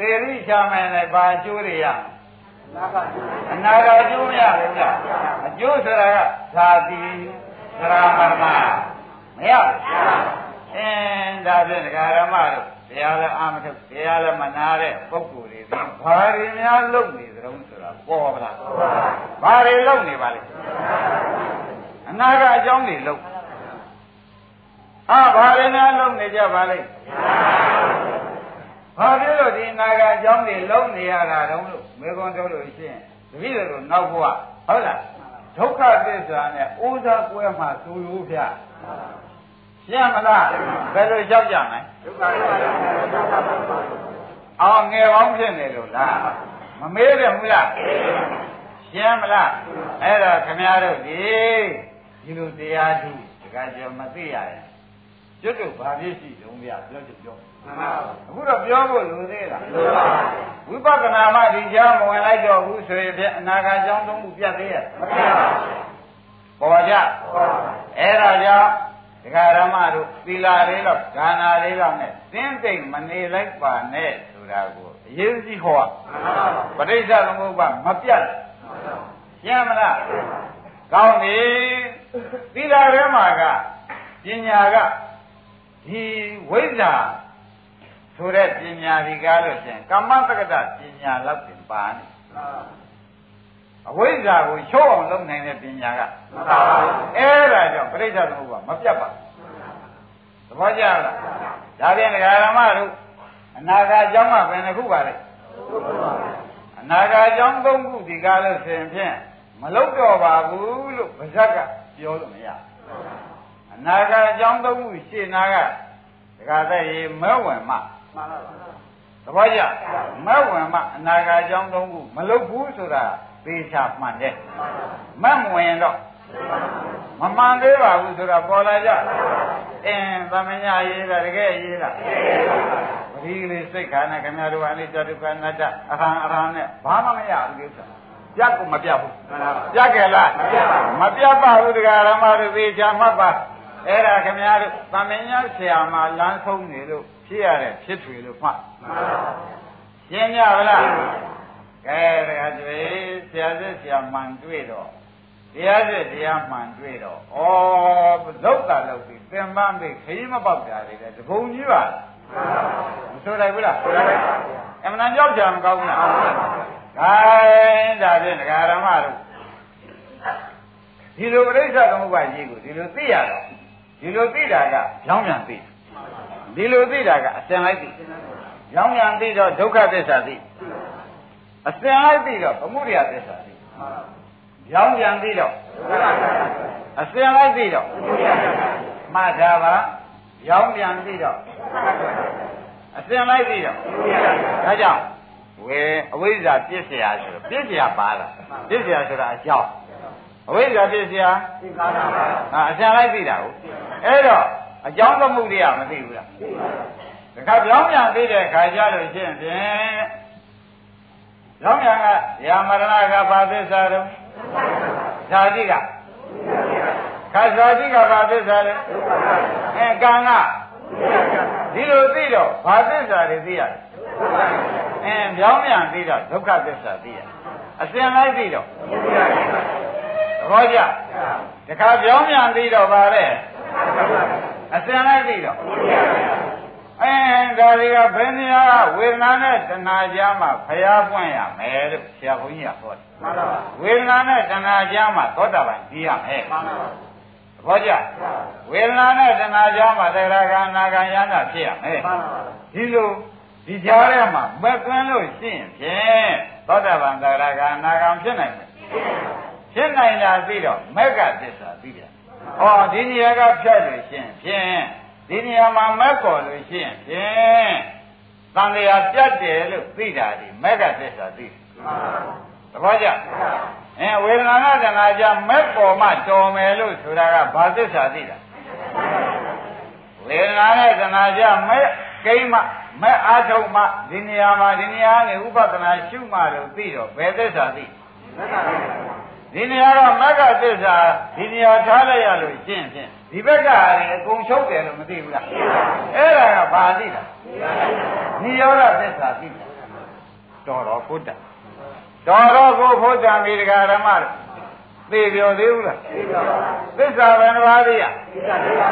သေရိချာမယ်လည်းဘာအကျိုးတွေရအနာဂတ်အကျိုးမရဘူးလားအကျိုးဆိုတာကဇာတိသရမရဏမရဘူးအင်းဒါဖြင့်ဒကာဓမ္မတို့တရားလည်းအာမထုတ်တရားလည်းမနာတဲ့ပုဂ္ဂိုလ်တွေဒီဘာတွေများလုပ်နေသတုံးဆိုတာပေါ်ပါလားဘာတွေလုပ်နေပါလဲအနာဂတ်အကြောင်းတွေလုပ်ဟာဘာတွေများလုပ်နေကြပါလဲ ဘာဖြစ်လို့ဒီအနာဂတ်အကြောင်းတွေလုပ်နေရတာတုံးလို့မေခွန်းထုတ်လို့ရှိရင်တပည့်တော်နောက်ဘဝဟုတ်လားဒုက္ခသစ္စာနဲ့အိုးစားကွဲမှသူလို့ဖျားရှင်းမလားဘယ်လိုလျှောက်ကြမလဲအောင်ငယ်ပေါင်းဖြစ်နေလို့လားမမေးတယ်မူလားရှင်းမလားအဲ့ဒါခမရတို့ဒီဒီလိုတရားထုတခါကျော်မသိရရင် ကျွတ်တို့ဘာဖြစ်ရှိတုံးပြပြောချင်ပြောမှန်ပါပါအခုတော့ပြောဖို့လိုသေးလားဝိပဿနာမှဒီကြောင်းမဝင်လိုက်တော့ဘူးဆိုရင်ဖြင့်အနာဂတ်ကြောင်းသုံးခုပြတ်သေးရဲ့မပြပါပေါ်ကြဘူးအဲ့ဒါကြောင့်ဒကာရမတို့သီလာလေးတော့ဒါနာလေးတော့နဲ့သင်သိမ့်မနေလိုက်ပါနဲ့ဆိုတာကိုအရေးကြီးဟောမှန်ပါပါပဋိစ္စသမုပ္ပါမပြတ်ရှင်းမလားကောင်းပြီသီလာထဲမှာကပညာက ဒီဝိဇ္ဇာဆိုတဲ့ပညာဒီကားလို့ရှင်ကမ္မတက္ကတပညာလောက်ပြင်ပါနေအဝိဇ္ဇာကိုချိုးအောင်လုပ်နိုင်တဲ့ပညာကမှန်ပါပါအဲ့ဒါကြောင့်ပြိဿသမုပ္ပါမပြတ်ပါဘူးသဘောကျလားဒါပြန်ဒကာရမတို့အနာဂတ်အကြောင်းကဘယ်နှခုပါလဲအနာဂတ်အကြောင်းသုံးခုဒီကားလို့ဆိုရင်ဖြင့်မလုတော့ပါဘူးလို့ဗဇက်ကပြောလို့မရဘူးအ နာဂတ်အကြောင်းသုံးခုရှင်းနာကဒကာသက်ရေမဲဝင်မှမှန်ပါပါသဘောကျမဲဝင်မှအနာဂတ်အကြောင်းသုံးခုမလုဘူးဆိုတာသေချာမှန်တယ်မမဝင်တော့မမှန်သေးပါဘူးဆိုတာပေါ်လာကြအင်းသမညာရေးတာတကယ်ရေးတာပရိကလေးစိတ်ခါနဲ့ခင်ဗျားတို့အနိစ္စဒုက္ခအနတ္တအဟံအရဟံနဲ့ဘာမှမရဘူးကိစ္စပြတ်ကိုမပြတ်ဘူးမှန်ပါပါပြတ်ကြလားမပြတ်ပါဘူးတရားဓမ္မတို့သေချာမှတ်ပါ အဲ့ဒါခင်ဗျားတို့သမညာဆရာမလမ်းဆုံးနေလို့ဖြစ်ရတဲ့ဖြစ်ထွေလို့မှတ်မှန်ပါပါရှင်းကြပါလားကဲတရားတွေဆရာစစ်ဆရာမှန်တွေ့တော့တရားစစ်တရားမှန်တွေ့တော့ဩလောက်တာလောက်ပြီသင်္ပန်းပြီခရီးမပေါက်ကြတယ်တဘုံကြီးပါလားမဆိုလိုက်ဘူးလားဆိုလိုက်အမှန်တန်ကြောက်ကြမကောင်းဘူးလားခိုင်းဒါဖြင့်ဒကာရမတို့ဒီလိုပြိဿသမုပ္ပါကြီးကိုဒီလိုသိရတော့ ဒီလိုသိတာကကြောင်းပြန်သိဒီလိုသိတာကအစင်လိုက်သိကြောင်းပြန်သိတော့ဒုက္ခသစ္စာသိအစင်လိုက်သိတော့ဗမှုရိယသစ္စာသိကြောင်းပြန်သိတော့အစင်လိုက်သိတော့မှတ်တာပါကြောင်းပြန်သိတော့အစင်လိုက်သိတော့ဒါကြောင့်ဝေအဝိဇ္ဇာပြစ်เสียဆိုတော့ပြစ်เสียပါလားပြစ်เสียဆိုတာအကြောင်း အဝိဇ္ဇာပြစ်เสีย သိပါပါပါ ဟာအစင်လိုက်သိတာကိုအဲ့တော့အကြောင်းသမှုတွေကမသိဘူးလားတခါပြောင်းပြန်သိတဲ့ခါကျလို့ရှင်းဖြင့်ပြောင်းပြန်ကယာမရဏကဘာသစ္စာတော့ဇာတိကခါဇာတိကဘာသစ္စာလဲအဲကံကဒီလိုသိတော့ဘာသစ္စာတွေသိရတယ်အဲပြောင်းပြန်သိတော့ဒုက္ခသစ္စာသိရတယ်အစင်လိုက်သိတော့သ ဘောကျတခါပြောင်းပြန်သိတော့ဗါလဲအစင်လိုက်သိတော့အဲဒါတွေကဘယ်နေရာကဝေဒနာနဲ့တဏှာကြားမှာဖျားပွင့်ရမယ်လို့ဆရာဘုန်းကြီးကဟောတယ်မှန်ပါပါဝေဒနာနဲ့တဏှာကြားမှာသောတာပန်ကြီးရမယ်မှန်ပါပါသဘောကျဝေဒနာနဲ့တဏှာကြားမှာသရဂါနာဂံယန္တာဖြစ်ရမယ်မှန်ပါပါဒီလိုဒီကြားထဲမှာမက်သွင်းလို့ရှိရင်ဖြင့်သောတာပန်သရဂါနာဂံဖြစ်နိုင်မယ် ဖြစ်နိုင်တာသိတော့မက်ကသစ္စာသိတယ်ဟောဒီနေရာကဖြတ်လို့ရှိရင်ဖြင့်ဒီနေရာမှာမက်ကော်လို့ရှိရင်ဖြင့်တန်လျာပြတ်တယ်လို့သိတာဒီမက်ကသစ္စာသိတယ်မှန်ပါပါသဘောကျအဲဝေဒနာနဲ့တဏှာကြမက်ပေါ်မှတော်မယ်လို့ဆိုတာကဘာသစ္စာသိတာဝေဒနာနဲ့တဏှာကြမက်ကိမ့်မှမက်အားထုတ်မှဒီနေရာမှာဒီနေရာနဲ့ဥပဒနာရှုမှလို့သိတော့ဘယ်သစ္စာသိမှန်ပါပါ ဒီနေရာတော့မက်ကသစ္စာဒီနေရာထားလိုက်ရလို့ရှင်းဖြင့်ဒီဘက်ကဟာအကုန်ချုပ်တယ်လို့မသိဘူးလားအဲ့ဒါကဘာသိတာနိရောဓသစ္စာသိတာတော်တော်ဘုဒ္ဓတော်တော်ကိုဘုဒ္ဓမိဒကာဓမ္မတို့သိပြောသေးဘူးလားသိပါပါသစ္စာဘယ်နှပါးသိရသိပါသိပါ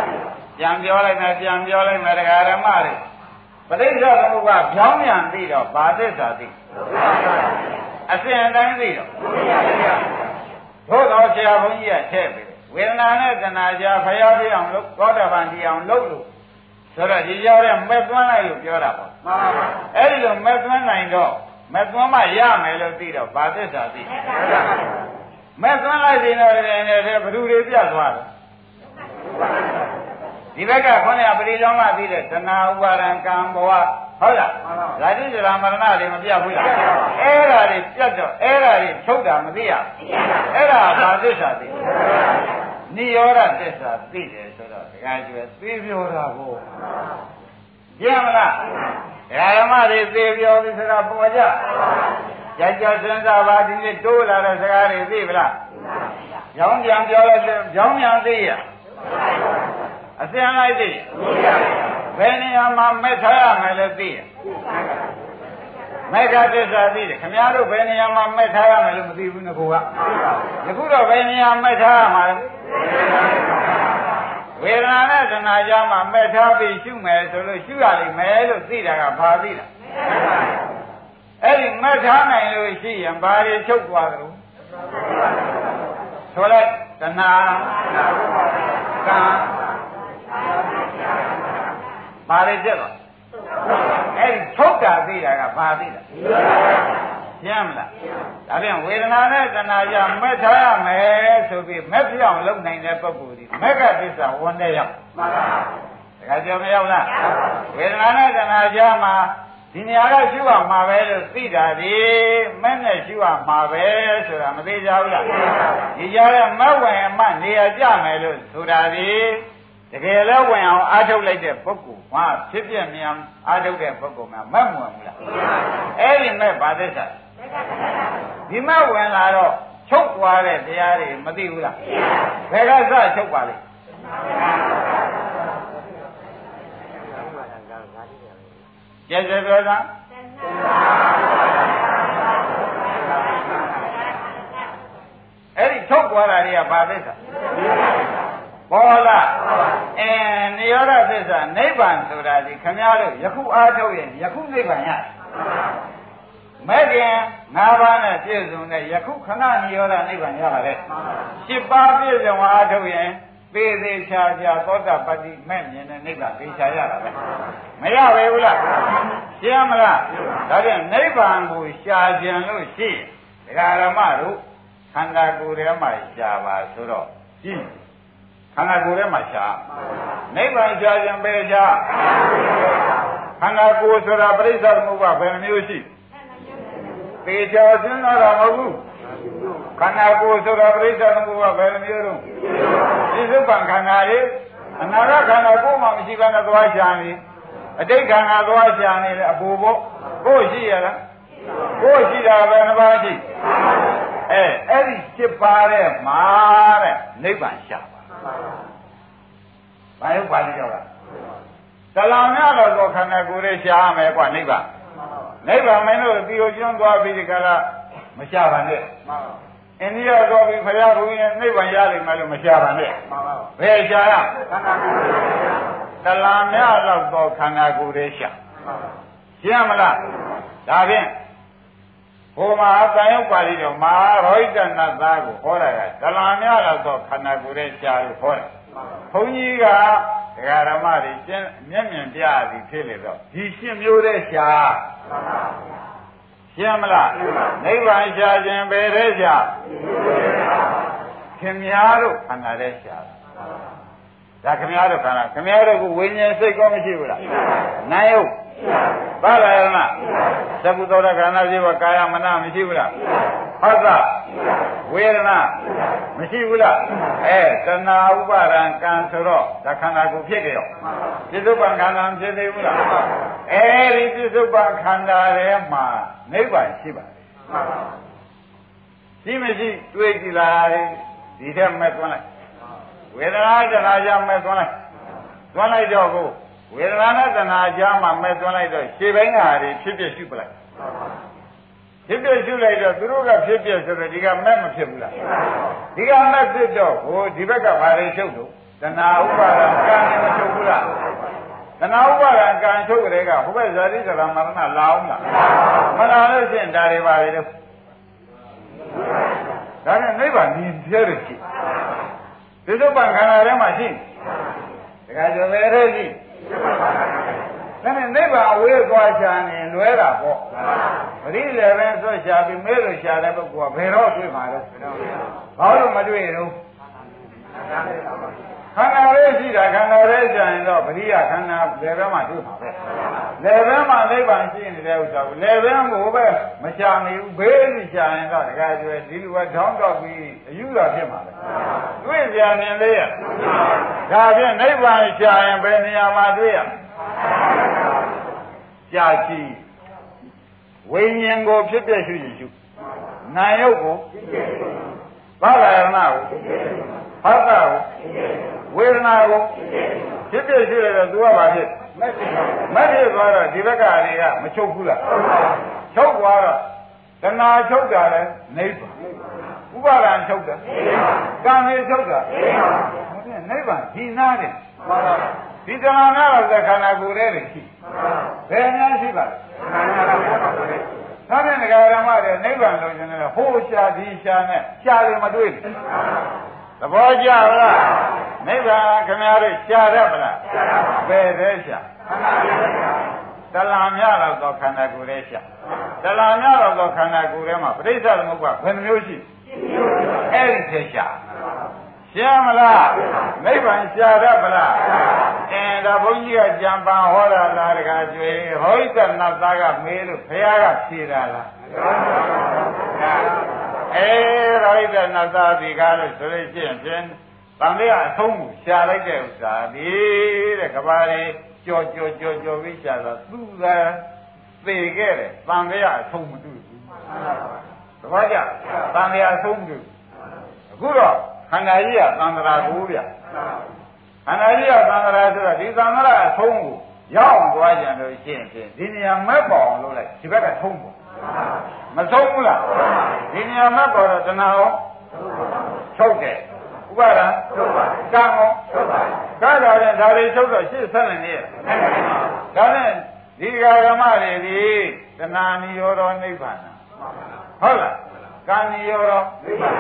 ပြန်ပြောလိုက်မယ်ပြန်ပြောလိုက်မယ်ဒကာဓမ္မတွေပဋိစ္စသမုပ္ပါဖြောင်းပြန်သိတော့ဘာသစ္စာသိအစဉ်အတိုင်းသိတော့သို့ တော်ဆရာဘုန်းကြီးကထည့်ပြီဝေဒနာနဲ့တဏှာကြားဖျားပြအောင်လို့သောတာပန်ဒီအောင်လုပ်လို့ဆိုတော့ဒီရောက်တဲ့မဲ့သွန်းလိုက်လို့ပြောတာပေါ့မှန်ပါပါအဲ့ဒီလိုမဲ့သွန်းနိုင်တော့မဲ့သွန်းမှရမယ်လို့သိတော့ဘာသစ္စာသိမဲ့သွန်းလိုက်ရင်တော့ဒီနေ့ဘယ်သူတွေပြတ်သွားလဲ ဒဒီဘက်ကခေါင်းရပရိလောမပြီးတဲ့သနာဥပါဒံကံဘဝဟုတ်လားဇာတိဇရာမရဏတွေမပြတ်ဘူးလားအဲ့ဒါတွေပြတ်တော့အဲ့ဒါတွေချုပ်တာမသိရအဲ့ဒါဘာသစ္စာသိနိရောဓသစ္စာသိတယ်ဆိုတော့ဒကာကျွယ်သိပြောတာကိုကြည့်မလားဒကာဓမ္မတွေသိပြောပြီဆိုတော့ပေါ်ကြကြကြစဉ်းစားပါဒီနေ့တိုးလာတဲ့စကားတွေသိပလားကြောင်းပြန်ပြောလိုက်တယ်ကြောင်းပြန်သိရ အစင်လိုက်သိဘယ်နေရာမှာမဲ့ထားရမယ်လဲသိရမေဃသစ္စာသိတယ်ခင်ဗျားတို့ဘယ်နေရာမှာမဲ့ထားရမယ်လို့မသိဘူးငကူကယခုတော့ဘယ်နေရာမဲ့ထားရမှာလဲဝေဒနာနဲ့သနာကြမှာမဲ့ထားပြီးရှုမယ်ဆိုလို့ရှုရလိမ့်မယ်လို့သိတာကဘာသိတာအဲ့ဒီမဲ့ထားနိုင်လို့ရှိရင်ဘာတွေချုပ်သွားသလဲဆိုလိုက်တဏှာကံ ဘာတွေဖြစ်သွားအဲ့ဒီထုတ်တာသိတာကဘာသိတာရှင်းမလားဒါပြန်ဝေဒနာနဲ့တဏှာကြမဲ့ထားရမယ်ဆိုပြီးမဲ့ပြောင်းလုပ်နိုင်တဲ့ပုဂ္ဂိုလ်ဒီမက်ကသစ္စာဝန်တဲ့ရောက်မှန်ပါတခါကြောမရောက်လားဝေဒနာနဲ့တဏှာကြမှာဒီနေရာကရှုရမှာပဲလို့သိတာဒီမဲ့နဲ့ရှုရမှာပဲဆိုတာမသိကြဘူးလားဒီကြားရဲ့မဝင်အမနေရာကြမယ်လို့ဆိုတာဒီ တကယ်လည်းဝင်အောင်အားထုတ်လိုက်တဲ့ပုဂ္ဂိုလ်မှာဖြစ်ပြမြန်အားထုတ်တဲ့ပုဂ္ဂိုလ်မှာမတ်မဝင်ဘူးလားအဲ့ဒီမဲ့ဘာသစ္စာဒီမဲ့ဝင်လာတော့ချုပ်သွားတဲ့တရားတွေမသိဘူးလားဘယ်ကစချုပ်ပါလိမ့်ကျက်ကျက်ပြောတာအဲ့ဒီထုတ်သွားတာတွေကဘာသစ္စာ ပေါ်လာအဲနိရောဓသစ္စာနိဗ္ဗာန်ဆိုတာဒီခမည်းတော်ယခုအားထုတ်ရင်ယခုနိဗ္ဗာန်ရတယ်မဲ့ခင်၅ပါးနဲ့ပြည့်စုံတဲ့ယခုခဏနိရောဓနိဗ္ဗာန်ရပါတယ်၈ပါးပြည့်စုံအားထုတ်ရင်သေသေးချာချာသောတာပတ္တိမဲ့မြင်တဲ့နိဗ္ဗာန်သိချာရတာပဲမရပဲဘူးလားရှင်းမလားဒါပြန်နိဗ္ဗာန်ကိုရှားကြံလို့ရှိရင်ဒကာရမတို့ခန္ဓာကိုယ်ထဲမှာရှားပါဆိုတော့ကြည့် ခန္ဓာကိုယ်ထဲမှာရှားနိဗ္ဗာန်ရှားကြံပဲရှားခန္ဓာကိုယ်ဆိုတာပြိဿသမုပ္ပါဘယ်နှမျိုးရှိသေချာစဉ်းစားတာမဟုတ်ဘူးခန္ဓာကိုယ်ဆိုတာပြိဿသမုပ္ပါဘယ်နှမျိုးလုံးဒီစုပံခန္ဓာလေးအနာရခန္ဓာကိုယ်မှမရှိဘဲနဲ့သွားရှာနေအတိတ်ခန္ဓာသွားရှာနေလေအပူပေါ့ကိုယ်ရှိရလားကိုယ်ရှိတာဘယ်နှပါးရှိအဲအဲ့ဒီ7ပါးတဲ့မှာတဲ့နိဗ္ဗာန်ရှာ ပါဘာလို့ပါဠိကြောက်ကသလံများတော့ခန္ဓာကိုယ်ရဲ့ရှားမယ်ကွာနိဗ္ဗာန်နိဗ္ဗာန်မင်းတို့တီကိုကျွန်းသွားပြီးဒီကလာမရှာပါနဲ့အိန္ဒိယသွားပြီးဖရာဘုရင်နိဗ္ဗာန်ရလိမ့်မယ်လို့မရှာပါနဲ့ဘယ်ရှာရသလံများတော့ခန္ဓာကိုယ်ရဲ့ရှားရှင်းမလားဒါဖြင့် ဟိုမှာအတန်ရောက်ပါလိမ့်တော့မဟာရောဟိတနာသားကိုဟောတာကဒလံများတော့ခန္ဓာကိုယ်ရဲ့ရှားလို့ဟောတာဘုန်းကြီးကဒကာရမတွေရှင်းမျက်မြင်ပြသည်ဖြစ်လေတော့ဒီရှင်းမျိုးတဲ့ရှားရှင်းမလားနိဗ္ဗာန်ရှားခြင်းပဲတဲ့ရှားခင်များတို့ခန္ဓာတဲ့ရှားဒါခင်ဗျားတို့ခန္ဓာခင်ဗျားတို့ကဝိညာဉ်စိတ်ကောမရှိဘူးလားနာယုတ် ပါလာရမသကုသောတာခန္ဓာရှိဘကာယမနမရှိဘူးလားဟုတ်သဝေဒနာမရှိဘူးလားအဲတဏှာဥပါဒံကံဆိုတော့ဒါခန္ဓာကိုဖြစ်ကြရောပြစ္ဆုတ်ပံခန္ဓာဖြစ်သေးဘူးလားအဲဒီပြစ္ဆုတ်ပံခန္ဓာထဲမှာနိဗ္ဗာန်ရှိပါတယ်ရှိမရှိတွေးကြည့်လာတယ်ဒီထက်မဲ့သွန်းလိုက်ဝေဒနာတဏှာကြောင့်မဲ့သွန်းလိုက်သွန်းလိုက်တော့ကို ဝေဒနာနဲ့တဏှာကြားမှာမဲ့သွန်းလိုက်တော့ရှေ့ဘိုင်းကဟာတွေဖြစ်ဖြစ်ရှုပလိုက်ဖြစ်ဖြစ်ရှုလိုက်တော့သူတို့ကဖြစ်ဖြစ်ဆိုတော့ဒီကမဲ့မဖြစ်ဘူးလားဒီကမဲ့ဖြစ်တော့ဟိုဒီဘက်ကဘာတွေချုပ်လို့တဏှာဥပါဒံကံနဲ့မချုပ်ဘူးလားတဏှာဥပါဒံကံချုပ်ကြတဲ့ကဟိုဘက်ဇာတိကလာမရဏလာအောင်လားမလာလို့ရှိရင်ဒါတွေပါလေတော့ဒါနဲ့နိဗ္ဗာန်မြင်ပြရရှိသစ္စုပ္ပန်ခန္ဓာထဲမှာရှိတခါကျော်ပဲထဲရှိ ဒါနဲ့နိဗ္ဗာန်အဝေးသွားချာနေလွဲတာပေါ့ပရိလည်းပဲဆွတ်ချာပြီးမဲလို့ချာတဲ့ပုဂ္ဂိုလ်ကဘယ်တော့တွေ့မှာလဲဘာလို့မတွေ့တော့ ခခန္ဓာလေးရှိတာခန္ဓာလေးကြရင်တော့ပရိယခန္ဓာလေဘဲမှာတွေ့မှာပဲလေဘဲမှာနိဗ္ဗာန်ရှိနေတဲ့ဥစ္စာကိုလေဘဲကိုပဲမချာနေဘူးဘေးစီချာရင်တော့တခါကျွဲဒီလိုပဲထောင်းတော့ပြီးအယူတော်ဖြစ်မှာပဲတွေ့ကြမြင်လေးရဒါဖြင့်နိဗ္ဗာန်ချာရင်ဘယ်နေရာမှာတွေ့ရကြာချီဝိညာဉ်ကိုဖြစ်ပြရှုရင်ရှုနာယုတ်ကိုဘာလာရဏကိုဖတ်တာကို ဝေဒနာကိုဖြစ်ဖြစ်ရှိတယ်တော့သူကဘာဖြစ်မက်ဖြစ်သွားတော့ဒီဘက်ကတွေကမချုပ်ဘူးလားချုပ်သွားတော့တဏှာချုပ်တာလဲနိဗ္ဗာန်ဥပါဒံချုပ်တာကံလေးချုပ်တာနိဗ္ဗာန်ဒီနာတယ်ဒီတဏှာနာတော့ခန္ဓာကိုယ်ရဲ့ရှိဘယ်များရှိပါလဲသာတဲ့ငါရမတဲ့နိဗ္ဗာန်လို့ရှင်တယ်ဟိုးရှာဒီရှာနဲ့ရှာတယ်မတွေ့ဘူး သဘောကျလားနိဗ္ဗာန်ခင်ဗျားတို့ရှာရမလားဘယ်သေးရှာတလာမြတော့သောခန္ဓာကိုယ်ရဲ့ရှာတလာမြတော့သောခန္ဓာကိုယ်ထဲမှာပဋိစ္စသမုပ္ပါဘယ်နှမျိုးရှိအဲ့ဒီသေရှာရှင်းမလားနိဗ္ဗာန်ရှာရမလားအဲဒါဘုန်းကြီးကကြံပန်ဟောတာလားတခါကျွေးဟောဣတနတ်သားကမေးလို့ဘုရားကဖြေတာလား အဲရောဣတနတ်သားဒီကားလို့ဆိုလို့ရှိရင်ဖြင့်တန်လေးအဆုံးကိုရှာလိုက်တဲ့ဥစ္စာဒီတဲ့ကဘာလေးကြော်ကြော်ကြော်ကြော်ပြီးရှာတာသူကသေခဲ့တယ်တန်လေးအဆုံးမတူဘူးတပည့်ကြတန်လေးအဆုံးမတူအခုတော့ခန္ဓာကြီးကသံဃာကိုဗျခန္ဓာကြီးကသံဃာဆိုတော့ဒီသံဃာအဆုံးကိုရောက်အောင်သွားကြလို့ရှိရင်ဒီနေရာမဲ့ပေါအောင်လုပ်လိုက်ဒီဘက်ကထုံးပေါ့ မဆုံးဘူးလားဒီနေရာမဲ့ပေါ်တော့တဏှာရောချုပ်တယ်ဥပါဒံချုပ်ပါကံရောချုပ်ပါကားတော်တဲ့ဒါတွေချုပ်တော့ရှေ့ဆက်နေနေရဒါနဲ့ဒီဃာရမတွေဒီတဏှာနိရောဓနိဗ္ဗာန်ဟုတ်လားကံနိရောဓနိဗ္ဗာန်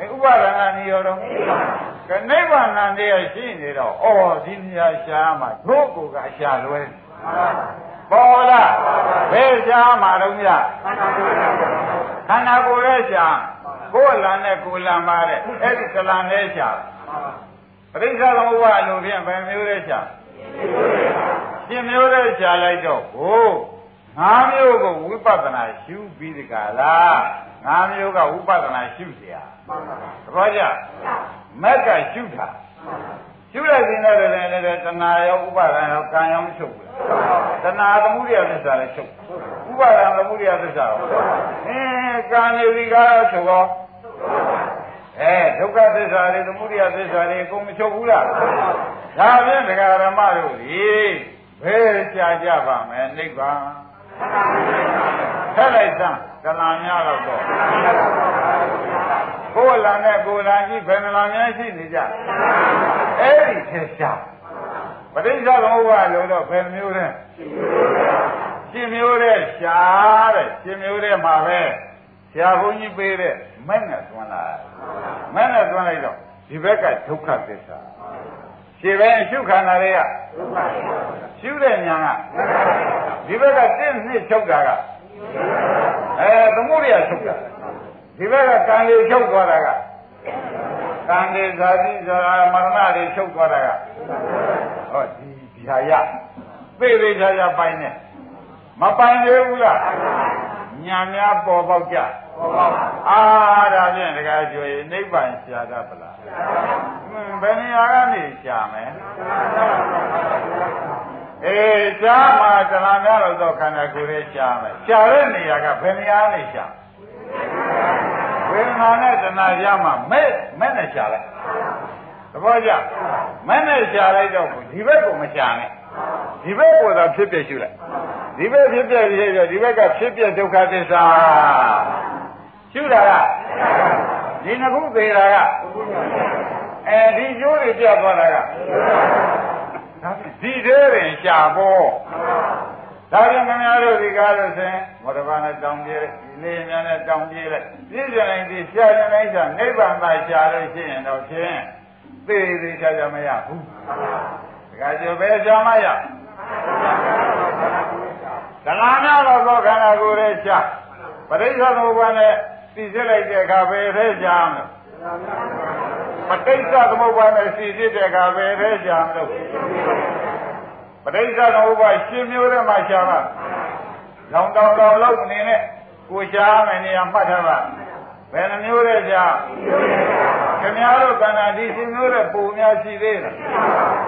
အဲဥပါဒနာနိရောဓနိဗ္ဗာန်ကနိဗ္ဗာန်တရားရှိနေတော့ဩဒီနေရာရှားမှာတို့ကိုကရှာလွဲပေါ် လားဘယ်ရှားမှာတော့မြခန္ဓာကိုယ်ရဲ့ရှားကိုယ်လန်နဲ့ကိုယ်လန်ပါတဲ့အဲ့ဒီကလန်နဲ့ရှားပရိစ္ဆသမုပ္ပါလို့ဖြင့်ဘယ်မျိုးလဲရှားရှင်မျိုးနဲ့ရှားလိုက်တော့ဟိုငါးမျိုးကိုဝိပဿနာရှုပြီးဒီကလားငါးမျိုးကဝိပဿနာရှုเสียသဘောကျမက်ကရှုတာ ရှုလိုက်ရင်လည်းလည်းလည်းတဏှာရောဥပါဒံရောကံရောမချုပ်ဘူးတဏှာသမှုရိယသစ္စာလည်းချုပ်ဥပါဒံသမှုရိယသစ္စာရောအင်းကံနေဒီကားချုပ်ရောအဲဒုက္ခသစ္စာတွေသမှုရိယသစ္စာတွေအကုန်မချုပ်ဘူးလားဒါဖြင့်ဒကာရမတို့ဒီဘယ်ကြာကြပါမယ်နိဗ္ဗာန်ထက်လိုက်စမ်းကလံများတော့တော့ ကိုယ်လာနဲ့ကိုယ်လာကြီးဘယ်နှလာများရှိနေကြအဲ့ဒီထဲရှာပဋိစ္စသမုပ္ပါလို့တော့ဘယ်မျိုးလဲရှင်မျိုးတဲ့ရှာတဲ့ရှင်မျိုးတဲ့မှာပဲဆရာဘုန်းကြီးပေးတဲ့မဲ့နဲ့သွန်းလာမဲ့နဲ့သွန်းလိုက်တော့ဒီဘက်ကဒုက္ခသစ္စာရှင်ပဲအရှုခန္ဓာတွေကရှုတဲ့ညာကဒီဘက်ကတင့်နှစ်ချုပ်တာကအဲသမုဒိယချုပ်တာ ဒီဘက်ကကံလေးချုပ်သွားတာကကံလေးဇာတိဇာမရဏတွေချုပ်သွားတာကဟောဒီဒီဟာရသိသိချာချာပိုင်နေမပိုင်သေးဘူးလားညာများပေါ်ပေါက်ကြပေါ်ပေါက်အာဒါဖြင့်တခါကျွေနိဗ္ဗာန်ရှာတတ်ပလားဟွန်းဘယ်နေရာကနေရှာမယ်အေးရှားမှာတဏှာများလို့တော့ခန္ဓာကိုယ်ရဲ့ရှားမယ်ရှားတဲ့နေရာကဘယ်နေရာနေရှား ဝေဒနာနဲ့တဏှာရမှာမဲ့မဲ့နဲ့ရှားလိုက်သဘောကျမဲ့နဲ့ရှားလိုက်တော့ဒီဘက်ကိုမရှားနဲ့ဒီဘက်ကိုသာဖြစ်ပြရှုလိုက်ဒီဘက်ဖြစ်ပြရှုတော့ဒီဘက်ကဖြစ်ပြဒုက္ခသစ္စာရှုတာကဒီနှစ်ခုသေးတာကအဲဒီကျိုးတွေပြသွားတာကဒီသေးရင်ရှာဖို့ ဒါပြန်ခင်ဗျားတို့ဒီကားလို့ဆိုရင်မော်တော်ဘာနဲ့တောင်းပြေးလိုက်ဒီလေးများနဲ့တောင်းပြေးလိုက်ပြည့်စုံရင်ဒီရှားရင်လိုက်ရှာနိဗ္ဗာန်သာရှားလို့ရှိရင်တော့ဖြင့်သိသေးချာချာမရဘူးဒါကကြပဲရှားမရဒလာများတော့သောခန္ဓာကိုယ်ရဲ့ရှားပရိစ္ဆေသမုပ္ပါနဲ့သိစစ်လိုက်တဲ့အခါပဲထဲရှားမယ်ပဋိစ္စသမုပ္ပါဒ်နဲ့စီစစ်တဲ့ကပဲတဲ့ရှာမလို့ ပဋိစ္စသမုပ္ပါဒ်ရှင်းမျိုးတဲ့မှာရှာပါလောင်တောင်တော်လောက်အနေနဲ့ကိုရှာမယ်နေရာမှတ်ထားပါဘယ်နှမျိုးတဲ့ရှာခင်ဗျားတို့ကန္နာဒီရှင်မျိုးတဲ့ပုံများရှိသေးလား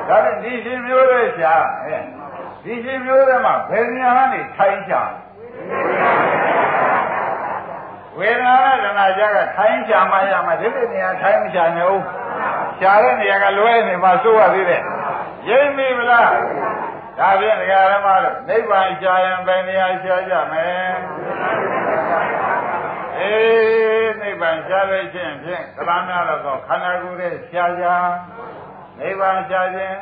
ဒါဖြင့်ဒီရှင်မျိုးတဲ့ရှာဟဲ့ဒီရှင်မျိုးတဲ့မှာဘယ်နေရာကနေထိုင်ရှာဝေဒနာနဲ့ဒနာကြကထိုင်ရှာမှရမှာဒီလိုနေရာထိုင်မရှာနေဦးရှာတဲ့နေရာကလွဲနေမှစိုးရသေးတယ်ရိပ်မိမလား ဒါဖြင့်ဒကာရမတို့နိဗ္ဗာန်ရှာရင်ဘယ်နေရာရှာကြမလဲအေးနိဗ္ဗာန်ရှာလို့ချင်းဖြင့်ကလာများတော့ခန္ဓာကိုယ်ရဲ့ရှားရှားနိဗ္ဗာန်ရှားခြင်း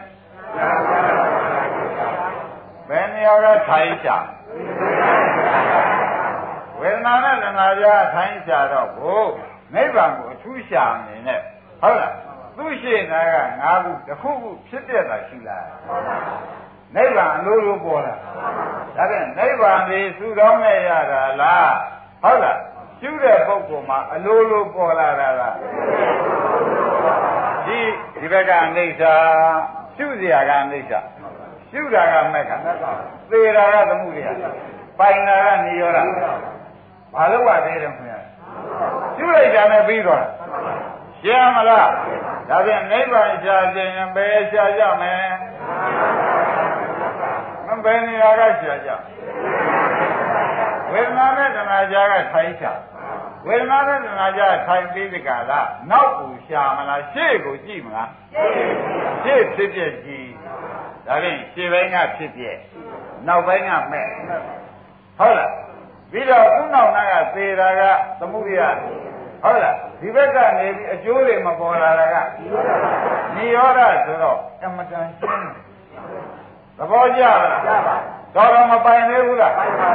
ဘယ်နေရာကထိုင်ရှာဝေဒနာနဲ့သနာကြထိုင်ရှာတော့ဘို့နိဗ္ဗာန်ကိုအထူးရှာနေနဲ့ဟုတ်လားသူရှိနာကငါးခုတစ်ခုခုဖြစ်တဲ့တာရှိလား နိဗ္ဗာန်အလိုလိုပေါ်လာဒါဖြင့်နိဗ္ဗာန်ဒီသုတော်နဲ့ရတာလားဟုတ်လားရှုတဲ့ပုဂ္ဂိုလ်မှာအလိုလိုပေါ်လာတာလားဒီဒီဘက်ကအနိစ္စရှုစရာကအနိစ္စရှုတာကမက္ခသေတာကသမှုရိယပိုင်တာကနေရောတာဘာလို့ပါသေးတယ်ခင်ဗျာရှုလိုက်တာနဲ့ပြီးသွားရှင်းမလားဒါဖြင့်နိဗ္ဗာန်ရှားခြင်းဘယ်ရှားကြမလဲမ ဘယ်နေရာကရှားကြဝေဒနာနဲ့သနာကြားကထိုင်ရှားဝေဒနာနဲ့သနာကြားထိုင်ပြီးဒီကလာနောက်ကိုရှားမလားရှေ့ကိုကြည့်မလားရှေ့ဖြစ်ပြကြည့်ဒါဖြင့်ရှေ့ပိုင်းကဖြစ်ပြနောက်ပိုင်းကမဲ့ဟုတ်လားပြီးတော့ခုနောက်နာကသေတာကသမှုရိယဟုတ်လားဒီဘက်ကနေပြီးအကျိုးတွေမပေါ်လာတာကနိရောဓဆိုတော့အမတန်ရှင်း သဘောကျလားကျပါတော်တော်မပိုင်သေးဘူးလားပိုင်ပါ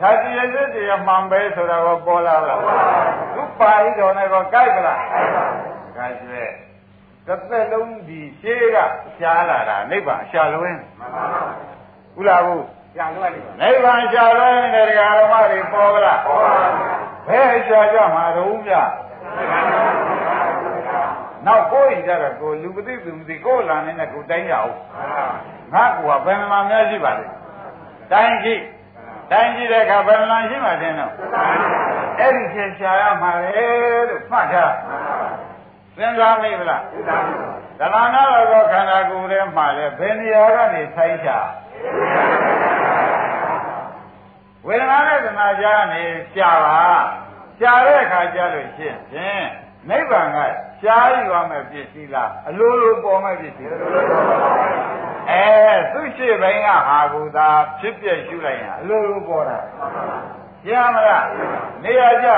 ဒါတည်းရစစ်တည်းမှန်ပဲဆိုတာကိုပေါ်လာလားသူပါဠိတော်နဲ့ကိုကြိုက်ပလားကြိုက်ကျွဲတစ်သက်လုံးဒီရှေးကရှားလာတာနိဗ္ဗာန်ရှာလွင်းဟုတ်လားဘူးရှာလွယ်နေပါနိဗ္ဗာန်ရှာလွင်းတဲ့ဒကာဓမ္မတွေပေါ်ကြလားပေါ်ပါဘယ်ရှာကြမှာတော့ဗျနောက်ကိုယ်ရင်ကြတော့ကိုလူပသိသူမသိကိုယ်လာနေတဲ့ကိုတိုင်းရအောင် ငါကဘယ်မှာများရှိပါလဲတိုင်းရှိတိုင်းရှိတဲ့အခါဘယ်မှာရှိမှတင်တော့အဲ့ဒီရှင်ရှာရမှာလေလို့မှတ်ထားစဉ်းစားမိဗလားဓမ္မနာတော်ခန္ဓာကိုယ်ထဲမှာလေဘယ်နေရာကနေဆိုင်ရှာဝေဒနာနဲ့သနာကြားနေရှာပါရှာတဲ့အခါကျလို့ရှင်းဖြင့်နိဗ္ဗာန်ကရှားယူရမယ်ပစ္စည်းလားအလိုလိုပေါ်မဲ့ပစ္စည်း အဲသူရှိဘိုင်းကဟာကူသာဖြစ်ပြရှုလိုက်ရင်အလိုလိုပေါ်တာရှင်းမလားနေရာကြ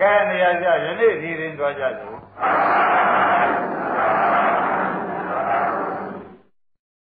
ကဲနေရာကြယနေ့ဒီရင်သွားကြစို့